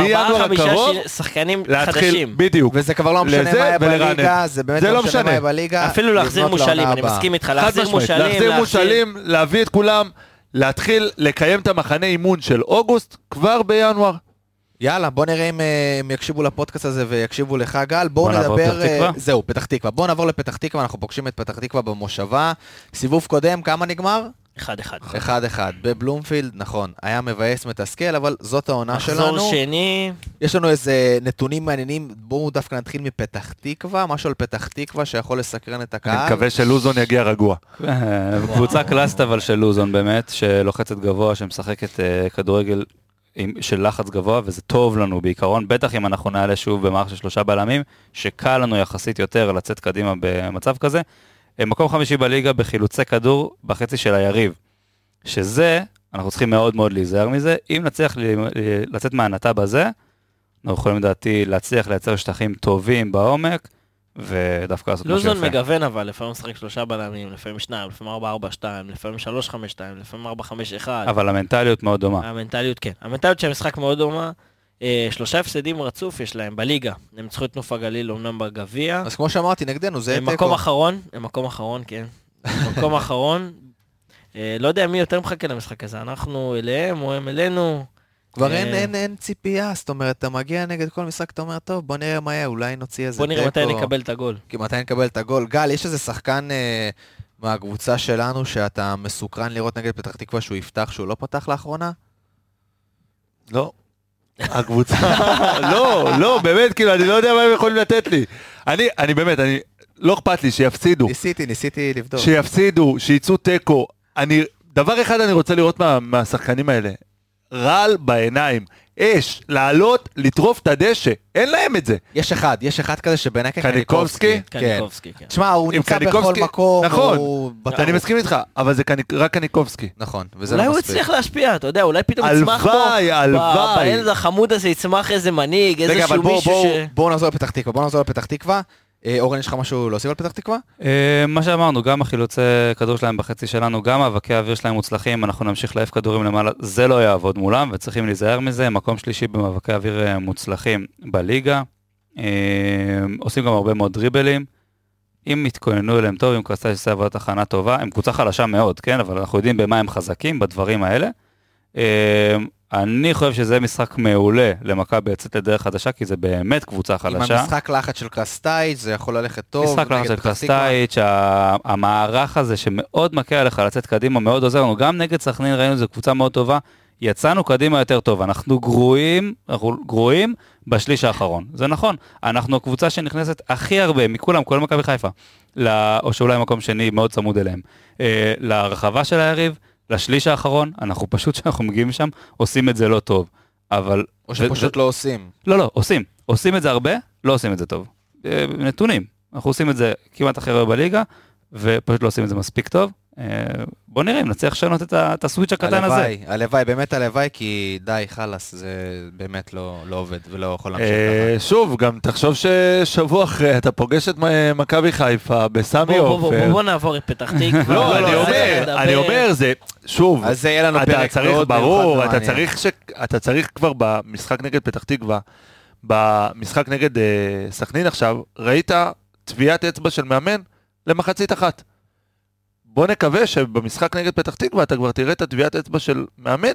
B: מינואר הקרוב,
C: שחקנים
B: להתחיל,
C: חדשים.
B: בדיוק.
A: וזה כבר לא משנה
B: לזה
A: מה היה. בליגה, זה באמת
B: זה
A: לא
B: לא
A: משנה. מה היה בליגה.
C: אפילו להחזיר מושאלים, אני. מסכים איתך, להחזיר מושאלים,
B: להחזיר מושאלים, להביא את כולם, להתחיל לקיים את המחנה אימון של אוגוסט כבר בינואר.
A: יאללה, בוא נראה אם אה, הם יקשיבו לפודקאסט הזה ויקשיבו לך, גל. בואו
D: בוא נעבור
A: נדבר...
D: לפתח תקווה?
A: אה, זהו, פתח תקווה. בואו נעבור לפתח תקווה, אנחנו פוגשים את פתח תקווה במושבה. סיבוב קודם, כמה נגמר?
C: אחד אחד.
A: 1-1. בבלומפילד, נכון, היה מבאס, מתסכל, אבל זאת העונה
C: מחזור
A: שלנו.
C: שני,
A: יש לנו איזה נתונים מעניינים, בואו דווקא נתחיל מפתח תקווה, משהו על פתח תקווה שיכול לסקרן את הקהל.
B: אני מקווה שלוזון יגיע רגוע.
D: קבוצה קלאסית אבל של לוזון באמת, שלוחצת גבוה, שמשחקת אה, כדורגל עם- של לחץ גבוה, וזה טוב לנו בעיקרון, בטח אם אנחנו נעלה שוב במערך של שלושה בלמים, שקל לנו יחסית יותר לצאת קדימה במצב כזה. אה, מקום חמישי בליגה בחילוצי כדור בחצי של היריב, שזה, אנחנו צריכים מאוד מאוד להיזהר מזה. אם נצליח לצאת מהנתה בזה, אנחנו יכולים לדעתי להצליח לייצר שטחים טובים בעומק, ודווקא לעשות משהו יפה.
C: לוזון מגוון אבל, לפעמים משחק שלושה בלמים, לפעמים שניים, לפעמים ארבע ארבע שתיים, לפעמים שלוש חמש שתיים, לפעמים ארבע חמש אחד.
D: אבל המנטליות מאוד דומה.
C: המנטליות כן. המנטליות של המשחק מאוד דומה. אה, שלושה הפסדים רצוף יש להם בליגה. הם ניצחו את נוף הגליל אומנם בגביע.
A: אז כמו שאמרתי, נגדנו, זה
C: הם. מקום אחרון, הם מקום אחרון, כן. מקום אחרון. אה, לא יודע מי יותר מחכה למשחק הזה, אנחנו אליהם או הם אלינו.
A: כבר
C: אה,
A: אין, אין, אין ציפייה, זאת אומרת, אתה מגיע נגד כל משחק, אתה אומר, טוב, בוא נראה מה יהיה, אולי נוציא איזה
C: בוא נראה מתי
A: תיקו."
C: נקבל את הגול.
A: כי מתי נקבל את הגול. גל, יש איזה שחקן אה, מהקבוצה שלנו שאתה מסוקרן לראות נגד פתח תקווה שהוא יפתח, שהוא לא פתח לאחרונה?
B: לא. הקבוצה, לא, לא, באמת, כאילו, אני לא יודע מה הם יכולים לתת לי. אני, אני באמת, אני, לא אכפת לי, שיפסידו.
A: ניסיתי, ניסיתי לבדוק.
B: שיפסידו, שיצאו תיקו. אני, דבר אחד אני רוצה לראות מה, מהשחקנים האלה. רעל בעיניים. אש, לעלות, לטרוף את הדשא. אין להם את זה.
A: יש אחד, יש אחד כזה שבעיניי
B: קניקובסקי?
A: כן.
C: קניקובסקי, כן.
A: תשמע, הוא
B: עם
A: נמצא בכל
B: קניקובסקי?
A: מקום,
B: נכון.
A: הוא.
B: אני מסכים איתך, אבל זה קניק, רק קניקובסקי.
A: נכון, וזה
C: אולי
A: לא
C: הוא
A: מספיק.
C: הצליח להשפיע, אתה יודע, אולי פתאום יצמח פה,
B: הלוואי, הלוואי.
C: בילד החמוד הזה יצמח איזה מנהיג,
A: רגע, אבל
C: איזשהו
A: בואו
C: מישהו ש...
A: בואו נחזור לפתח תקווה, בואו נחזור לפתח תקווה. אה, אורן, יש לך משהו להוסיף על פתח תקווה?
D: אה, מה שאמרנו, גם החילוצי כדור שלהם בחצי שלנו, גם מאבקי האוויר שלהם מוצלחים, אנחנו נמשיך להעיף כדורים למעלה, זה לא יעבוד מולם, וצריכים להיזהר מזה, מקום שלישי במאבקי אוויר אה, מוצלחים בליגה, עושים גם הרבה מאוד דריבלים, אם יתכוננו אליהם טוב, אם קרסטייס עושה עבודת הכנה טובה, הם קבוצה חלשה מאוד, כן, אבל אנחנו יודעים במה הם חזקים, בדברים האלה. אני חושב שזה משחק מעולה למכבי לצאת לדרך חדשה, כי זה באמת קבוצה
A: עם
D: חלשה.
A: המשחק לחץ של קרסטייץ' זה יכול ללכת טוב.
D: משחק לחץ של ה- המערך הזה שמאוד מקל עליך לצאת קדימה, מאוד עוזר לנו. גם נגד סכנין ראינו שזו קבוצה מאוד טובה. יצאנו קדימה יותר טוב, אנחנו גרועים, אנחנו גרועים בשליש האחרון. זה נכון, אנחנו הקבוצה שנכנסת הכי הרבה מכולם, כולל מכבי חיפה, ל- או שאולי מקום שני מאוד צמוד אליהם, אה, לרחבה של היריב, לשליש האחרון, אנחנו פשוט, כשאנחנו מגיעים משם, עושים את זה לא טוב. אבל...
A: או שפשוט לא עושים.
D: לא, לא, עושים. עושים את זה הרבה, לא עושים את זה טוב. אה, נתונים. אנחנו עושים את זה כמעט הכי הרבה בליגה, ופשוט לא עושים את זה מספיק טוב. בוא נראה אם נצליח לשנות את את הסוויץ' הקטן הזה.
A: הלוואי, הלוואי, באמת הלוואי, כי די, חלאס, זה באמת לא לא עובד ולא יכול להמשיך
B: אה,
A: ככה.
B: שוב, גם תחשוב ששבוע אחרי אתה פוגש את מכבי חיפה בסמי
C: בוא, בוא, בוא,
B: עופר.
C: בוא נעבור את פתח תקווה.
B: לא, אני אומר. אני אומר, זה, שוב,
A: אז זה יהיה לנו
B: אתה
A: פרק
B: צריך, ברור, אתה. צריך, ש... אתה צריך כבר במשחק נגד פתח תקווה, במשחק נגד אה, סכנין עכשיו, ראית טביעת אצבע של מאמן למחצית אחת. בוא נקווה שבמשחק נגד פתח תקווה אתה כבר תראה את הטביעת אצבע של מאמן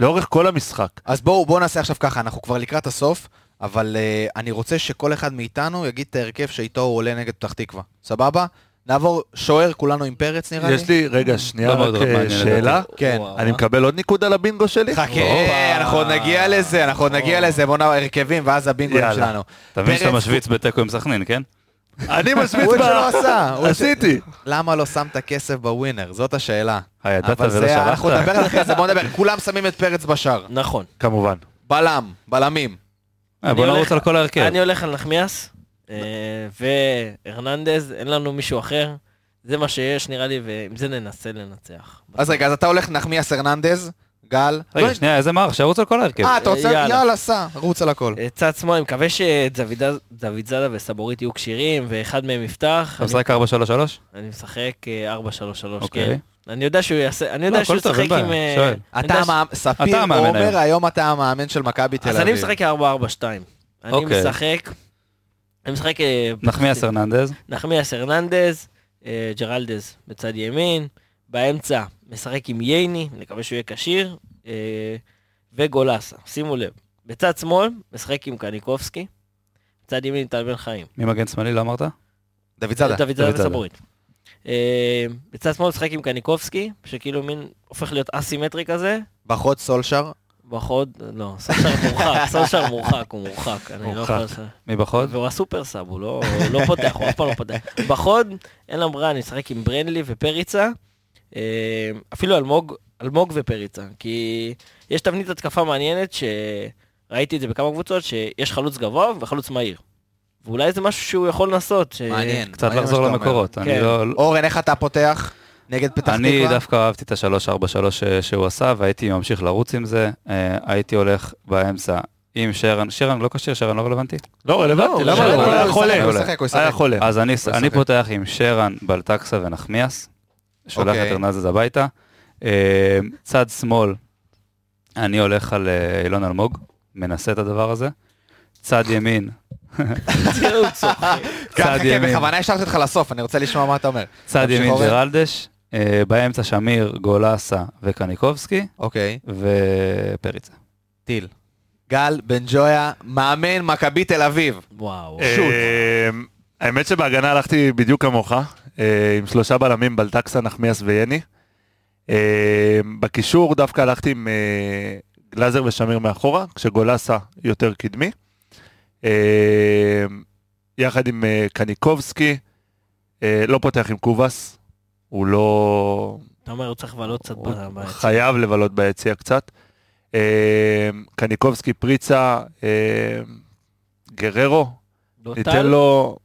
B: לאורך כל המשחק.
A: אז בואו בואו נעשה עכשיו ככה, אנחנו כבר לקראת הסוף, אבל uh, אני רוצה שכל אחד מאיתנו יגיד את ההרכב שאיתו הוא עולה נגד פתח תקווה. סבבה? נעבור שוער, כולנו עם פרץ נראה לי?
B: יש לי, רגע, שנייה,
D: לא
B: רק
D: מאוד
B: אה, שאלה.
A: כן.
B: אני מקבל עוד ניקוד על הבינגו שלי?
A: חכה, אנחנו עוד נגיע לזה, אנחנו עוד נגיע לזה, בואו נעבור הרכבים ואז
B: יאללה.
A: שלנו.
D: אתה מבין שאתה משוויץ בתיקו עם סכנין, כן?
B: אני
A: הוא את
B: ב...
A: שלא עשה, הוא
B: עשיתי.
A: למה לא שמת כסף בווינר? זאת השאלה.
D: אה, ידעת
A: אבל
D: ולא
A: זה, אנחנו
D: שלחת?
A: נדבר על זה אחרי זה, בואו נדבר. כולם שמים את פרץ בשער.
C: נכון.
B: כמובן.
A: בלם, בלמים.
D: אה, בוא
C: אני
D: נרוץ על כל ההרכב.
C: אני הולך על נחמיאס, אה, והרננדז, אין לנו מישהו אחר. זה מה שיש נראה לי, ועם זה ננסה לנצח.
A: אז רגע, אז אתה הולך נחמיאס הרננדז, גל.
D: רגע, שנייה, איזה מערך? שירוץ על כל ההרכב.
A: אה, אתה רוצה?
C: יאללה.
A: סע, רוץ על הכל.
C: אה, צד שמאל, אני מקווה שדוד זאדה וסבורית יהיו כשירים, ואחד מהם יפתח.
D: אתה משחק 4-3-3?
C: אני משחק אה, 4-3-3,
D: אוקיי.
C: כן. אני יודע שהוא יעשה, אני יודע
D: לא,
C: שהוא ישחק עם... אה,
A: אתה ספיר עומר,
D: היום.
A: אתה המאמן של מכבי תל
C: אז
A: אביב.
C: אני משחק 4-4-2. אני
D: אוקיי.
C: משחק... אני משחק... אה,
D: נחמיאס הרננדז.
C: נחמיאס הרננדז, אה, ג'רלדז בצד ימין, באמצע משחק עם ייני, נקווה שהוא יהיה כשיר, אה, וגולסה, שימו לב. בצד שמאל משחק עם קניקובסקי, בצד ימין טל בן חיים.
D: מי מגן שמאלי, לא אמרת?
A: דוד זאדה.
C: דוד זאדה. וסבורית. אה, בצד שמאל משחק עם קניקובסקי, שכאילו מין הופך להיות אסימטרי כזה,
A: בחוד סולשר.
C: בחוד, לא, סולשר מורחק, סולשר מורחק, הוא מורחק, אני לא
B: מורחק.
C: יכול...
D: מי בחוד?
C: והוא הסופר סאב, הוא לא, הוא לא פותח, הוא אף פעם לא פותח. בחוד, אין לנו ברירה, אני אשחק עם ברנלי ופריצה, אפילו אלמוג, אלמוג ופריצה, כי יש תבנית התקפה מעניינת, שראיתי את זה בכמה קבוצות, שיש חלוץ גבוה וחלוץ מהיר. ואולי זה משהו שהוא יכול לנסות. ש...
A: מעניין.
D: קצת
A: מעניין
D: לחזור. למקורות. אני
C: כן.
D: לא...
A: אורן, איך אתה פותח נגד פתח
D: אני
A: תקווה?
D: דווקא אהבתי את ה-3-4-3 ש- שהוא עשה, והייתי ממשיך לרוץ עם זה. אה, הייתי הולך באמצע עם שרן, שרן לא כשיר, שרן לא רלוונטי?
B: לא רלוונטי,
C: לא,
B: למה?
C: לא,
B: הוא
C: לא,
B: היה חולה.
D: אז אני, אני. פותח עם שרן, בלטקסה ונחמיאס. שולח
A: אוקיי.
D: את ארנזז הביתה. אה, צד שמאל, אני הולך על אה, אילון אלמוג, מנסה את הדבר הזה. צד ימין,
C: צוחק.
A: כן,
D: צד
A: חכה,
D: ימין.
A: בכוונה השארתי אותך לסוף, אני רוצה לשמוע מה אתה אומר.
D: צד ימין. ג'רלדש, אה, באמצע שמיר, גולסה וקניקובסקי,
A: אוקיי,
D: ופריצה.
A: טיל. גל בן ג'ויה, מאמן מכבי תל אביב.
C: וואו.
B: אה, האמת שבהגנה הלכתי בדיוק כמוך, עם שלושה בלמים, בלטקסה, נחמיאס ויני. אה, בקישור דווקא הלכתי עם אה, גלאזר ושמיר מאחורה, כשגולסה יותר קדמי. אה, יחד עם אה, קניקובסקי, אה, לא פותח עם קובאס, הוא לא...
C: אתה אומר, הוא צריך לבלות קצת ביציע.
B: חייב לבלות ביציע קצת. אה, קניקובסקי, פריצה, אה, גררו,
C: לא
B: ניתן? לו...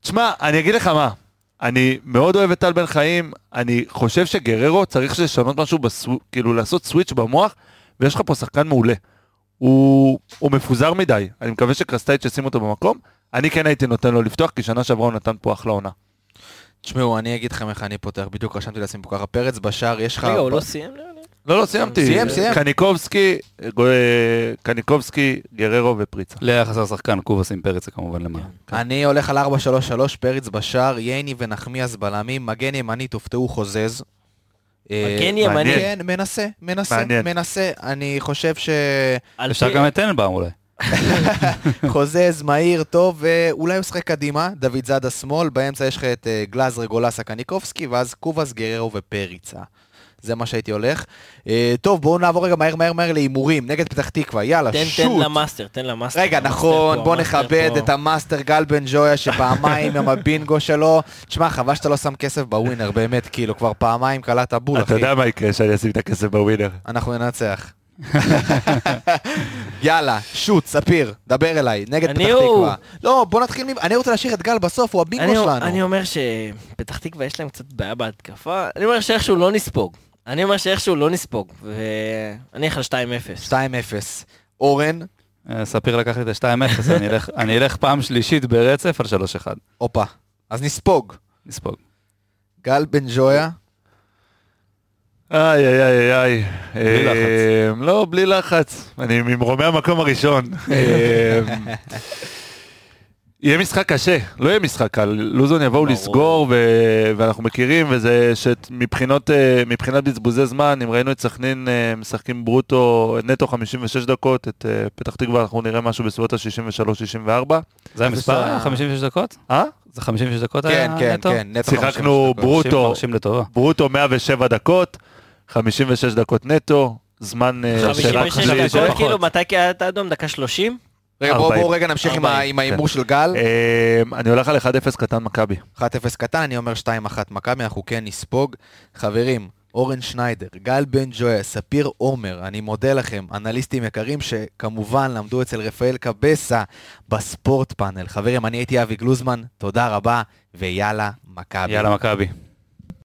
B: תשמע, אני אגיד לך מה, אני מאוד אוהב את טל בן חיים, אני חושב שגררו צריך לשנות משהו, בסו... כאילו לעשות סוויץ' במוח, ויש לך פה שחקן מעולה. הוא, הוא מפוזר מדי, אני מקווה שקרסטייץ' ישים אותו במקום, אני כן הייתי נותן לו לפתוח, כי שנה שעברה הוא נתן פה אחלה עונה.
A: תשמעו, אני אגיד לכם איך אני פותח, בדיוק רשמתי לעצמי פה ככה, פרץ בשער, יש לך...
C: רגע, הוא לא סיים?
B: לא, לא, סיימתי.
A: סיים, סיים.
B: קניקובסקי, גו- קניקובסקי, גררו ופריצה.
D: היה חסר שחקן, קובאס עם פריצה כמובן למעלה.
A: אני הולך על 4-3-3, פריץ בשער, ייני ונחמיאס בלמים, מגן ימני, תופתעו חוזז. אה,
C: מגן ימני?
A: כן, מנסה, מנסה. מנסה. אני חושב
C: על
D: אפשר גם את טננבאום אולי.
A: שחוזז, מהיר, טוב, ואולי הוא ישחק קדימה, דוידזאדה שמאל, באמצע יש לך את אה, גלאזר, גולסה, קניקובסקי, ואז קובאס, גררו ופריצה. זה מה שהייתי הולך. אה, טוב, בואו נעבור רגע מהר מהר מהר להימורים, נגד פתח תקווה, יאללה,
C: תן, תן
A: shot.
C: למאסטר, תן למאסטר.
A: רגע,
C: המאסטר
A: נכון,
C: פה,
A: בוא
C: המאסטר
A: נכבד
C: פה.
A: את המאסטר גל בן ג'ויה שפעמיים עם הבינגו שלו. תשמע, חבל שאתה לא שם כסף בווינר, באמת, כאילו, כבר פעמיים קלעת בול,
B: אתה
A: אחי.
B: יודע מה יקרה שאני אשים את הכסף בווינר.
A: אנחנו ננצח. יאללה, שוט, ספיר, דבר אליי, נגד פתח
C: הוא.
A: תקווה. לא, בוא נתחיל, מ- אני רוצה להשאיר את גל בסוף, הוא הבינגו שלנו.
C: אני אומר שפתח תקווה יש להם קצת בעיה בהתקפה, אני אומר שאיכשהו לא נספוג. אני אומר שאיכשהו לא נספוג, ואני אלך על 2-0.
A: 2-0. אורן,
D: אה, ספיר לקח לי את ה-2-0, אני אלך- אני אלך פעם שלישית ברצף על 3-1.
A: הופה. אז נספוג.
D: נספוג.
A: גל בן ג'ויה,
B: איי איי איי איי.
D: בלי לחץ.
B: אה, לא, בלי לחץ. אני ממרומי המקום הראשון. אה, יהיה משחק קשה, לא יהיה משחק קל. לוזון יבואו. לסגור, ו- ואנחנו מכירים, וזה שמבחינות אה, מבחינת בזבוזי זמן, אם ראינו את סכנין אה, משחקים ברוטו נטו 56 דקות, את אה, פתח תקווה אנחנו נראה משהו בסביבות ה-63-64.
D: זה המספר?
A: ה-
D: היה 56 דקות?
B: אה?
D: זה 56 דקות
A: כן,
D: היה
A: כן,
D: נטו?
A: כן, נטו
B: שיחקנו
A: 53 דקות.
B: ברוטו,
D: מרשים לטובה.
B: ברוטו 107 דקות, 56 דקות נטו, זמן אה, של-
C: 56
D: חשבתי
C: דקות,
D: שפחות.
C: כאילו מתי קהת האדום? דקה 30?
A: רגע, בואו
B: 40.
A: בואו רגע נמשיך עם ה-
C: 40,
A: עם ההימור
B: כן.
A: של גל.
B: אה, אני הולך על 1-0 קטן מכבי.
A: 1-0 קטן, אני אומר 2-1 מכבי, אנחנו כן נספוג. חברים, אורן שניידר, גל בן ג'ויה, ספיר עומר, אני מודה לכם, אנליסטים יקרים שכמובן למדו אצל רפאל קבסה בספורט פאנל. חברים, אני הייתי אבי גלוזמן, תודה רבה, ויאללה, מכבי.
D: יאללה מכבי.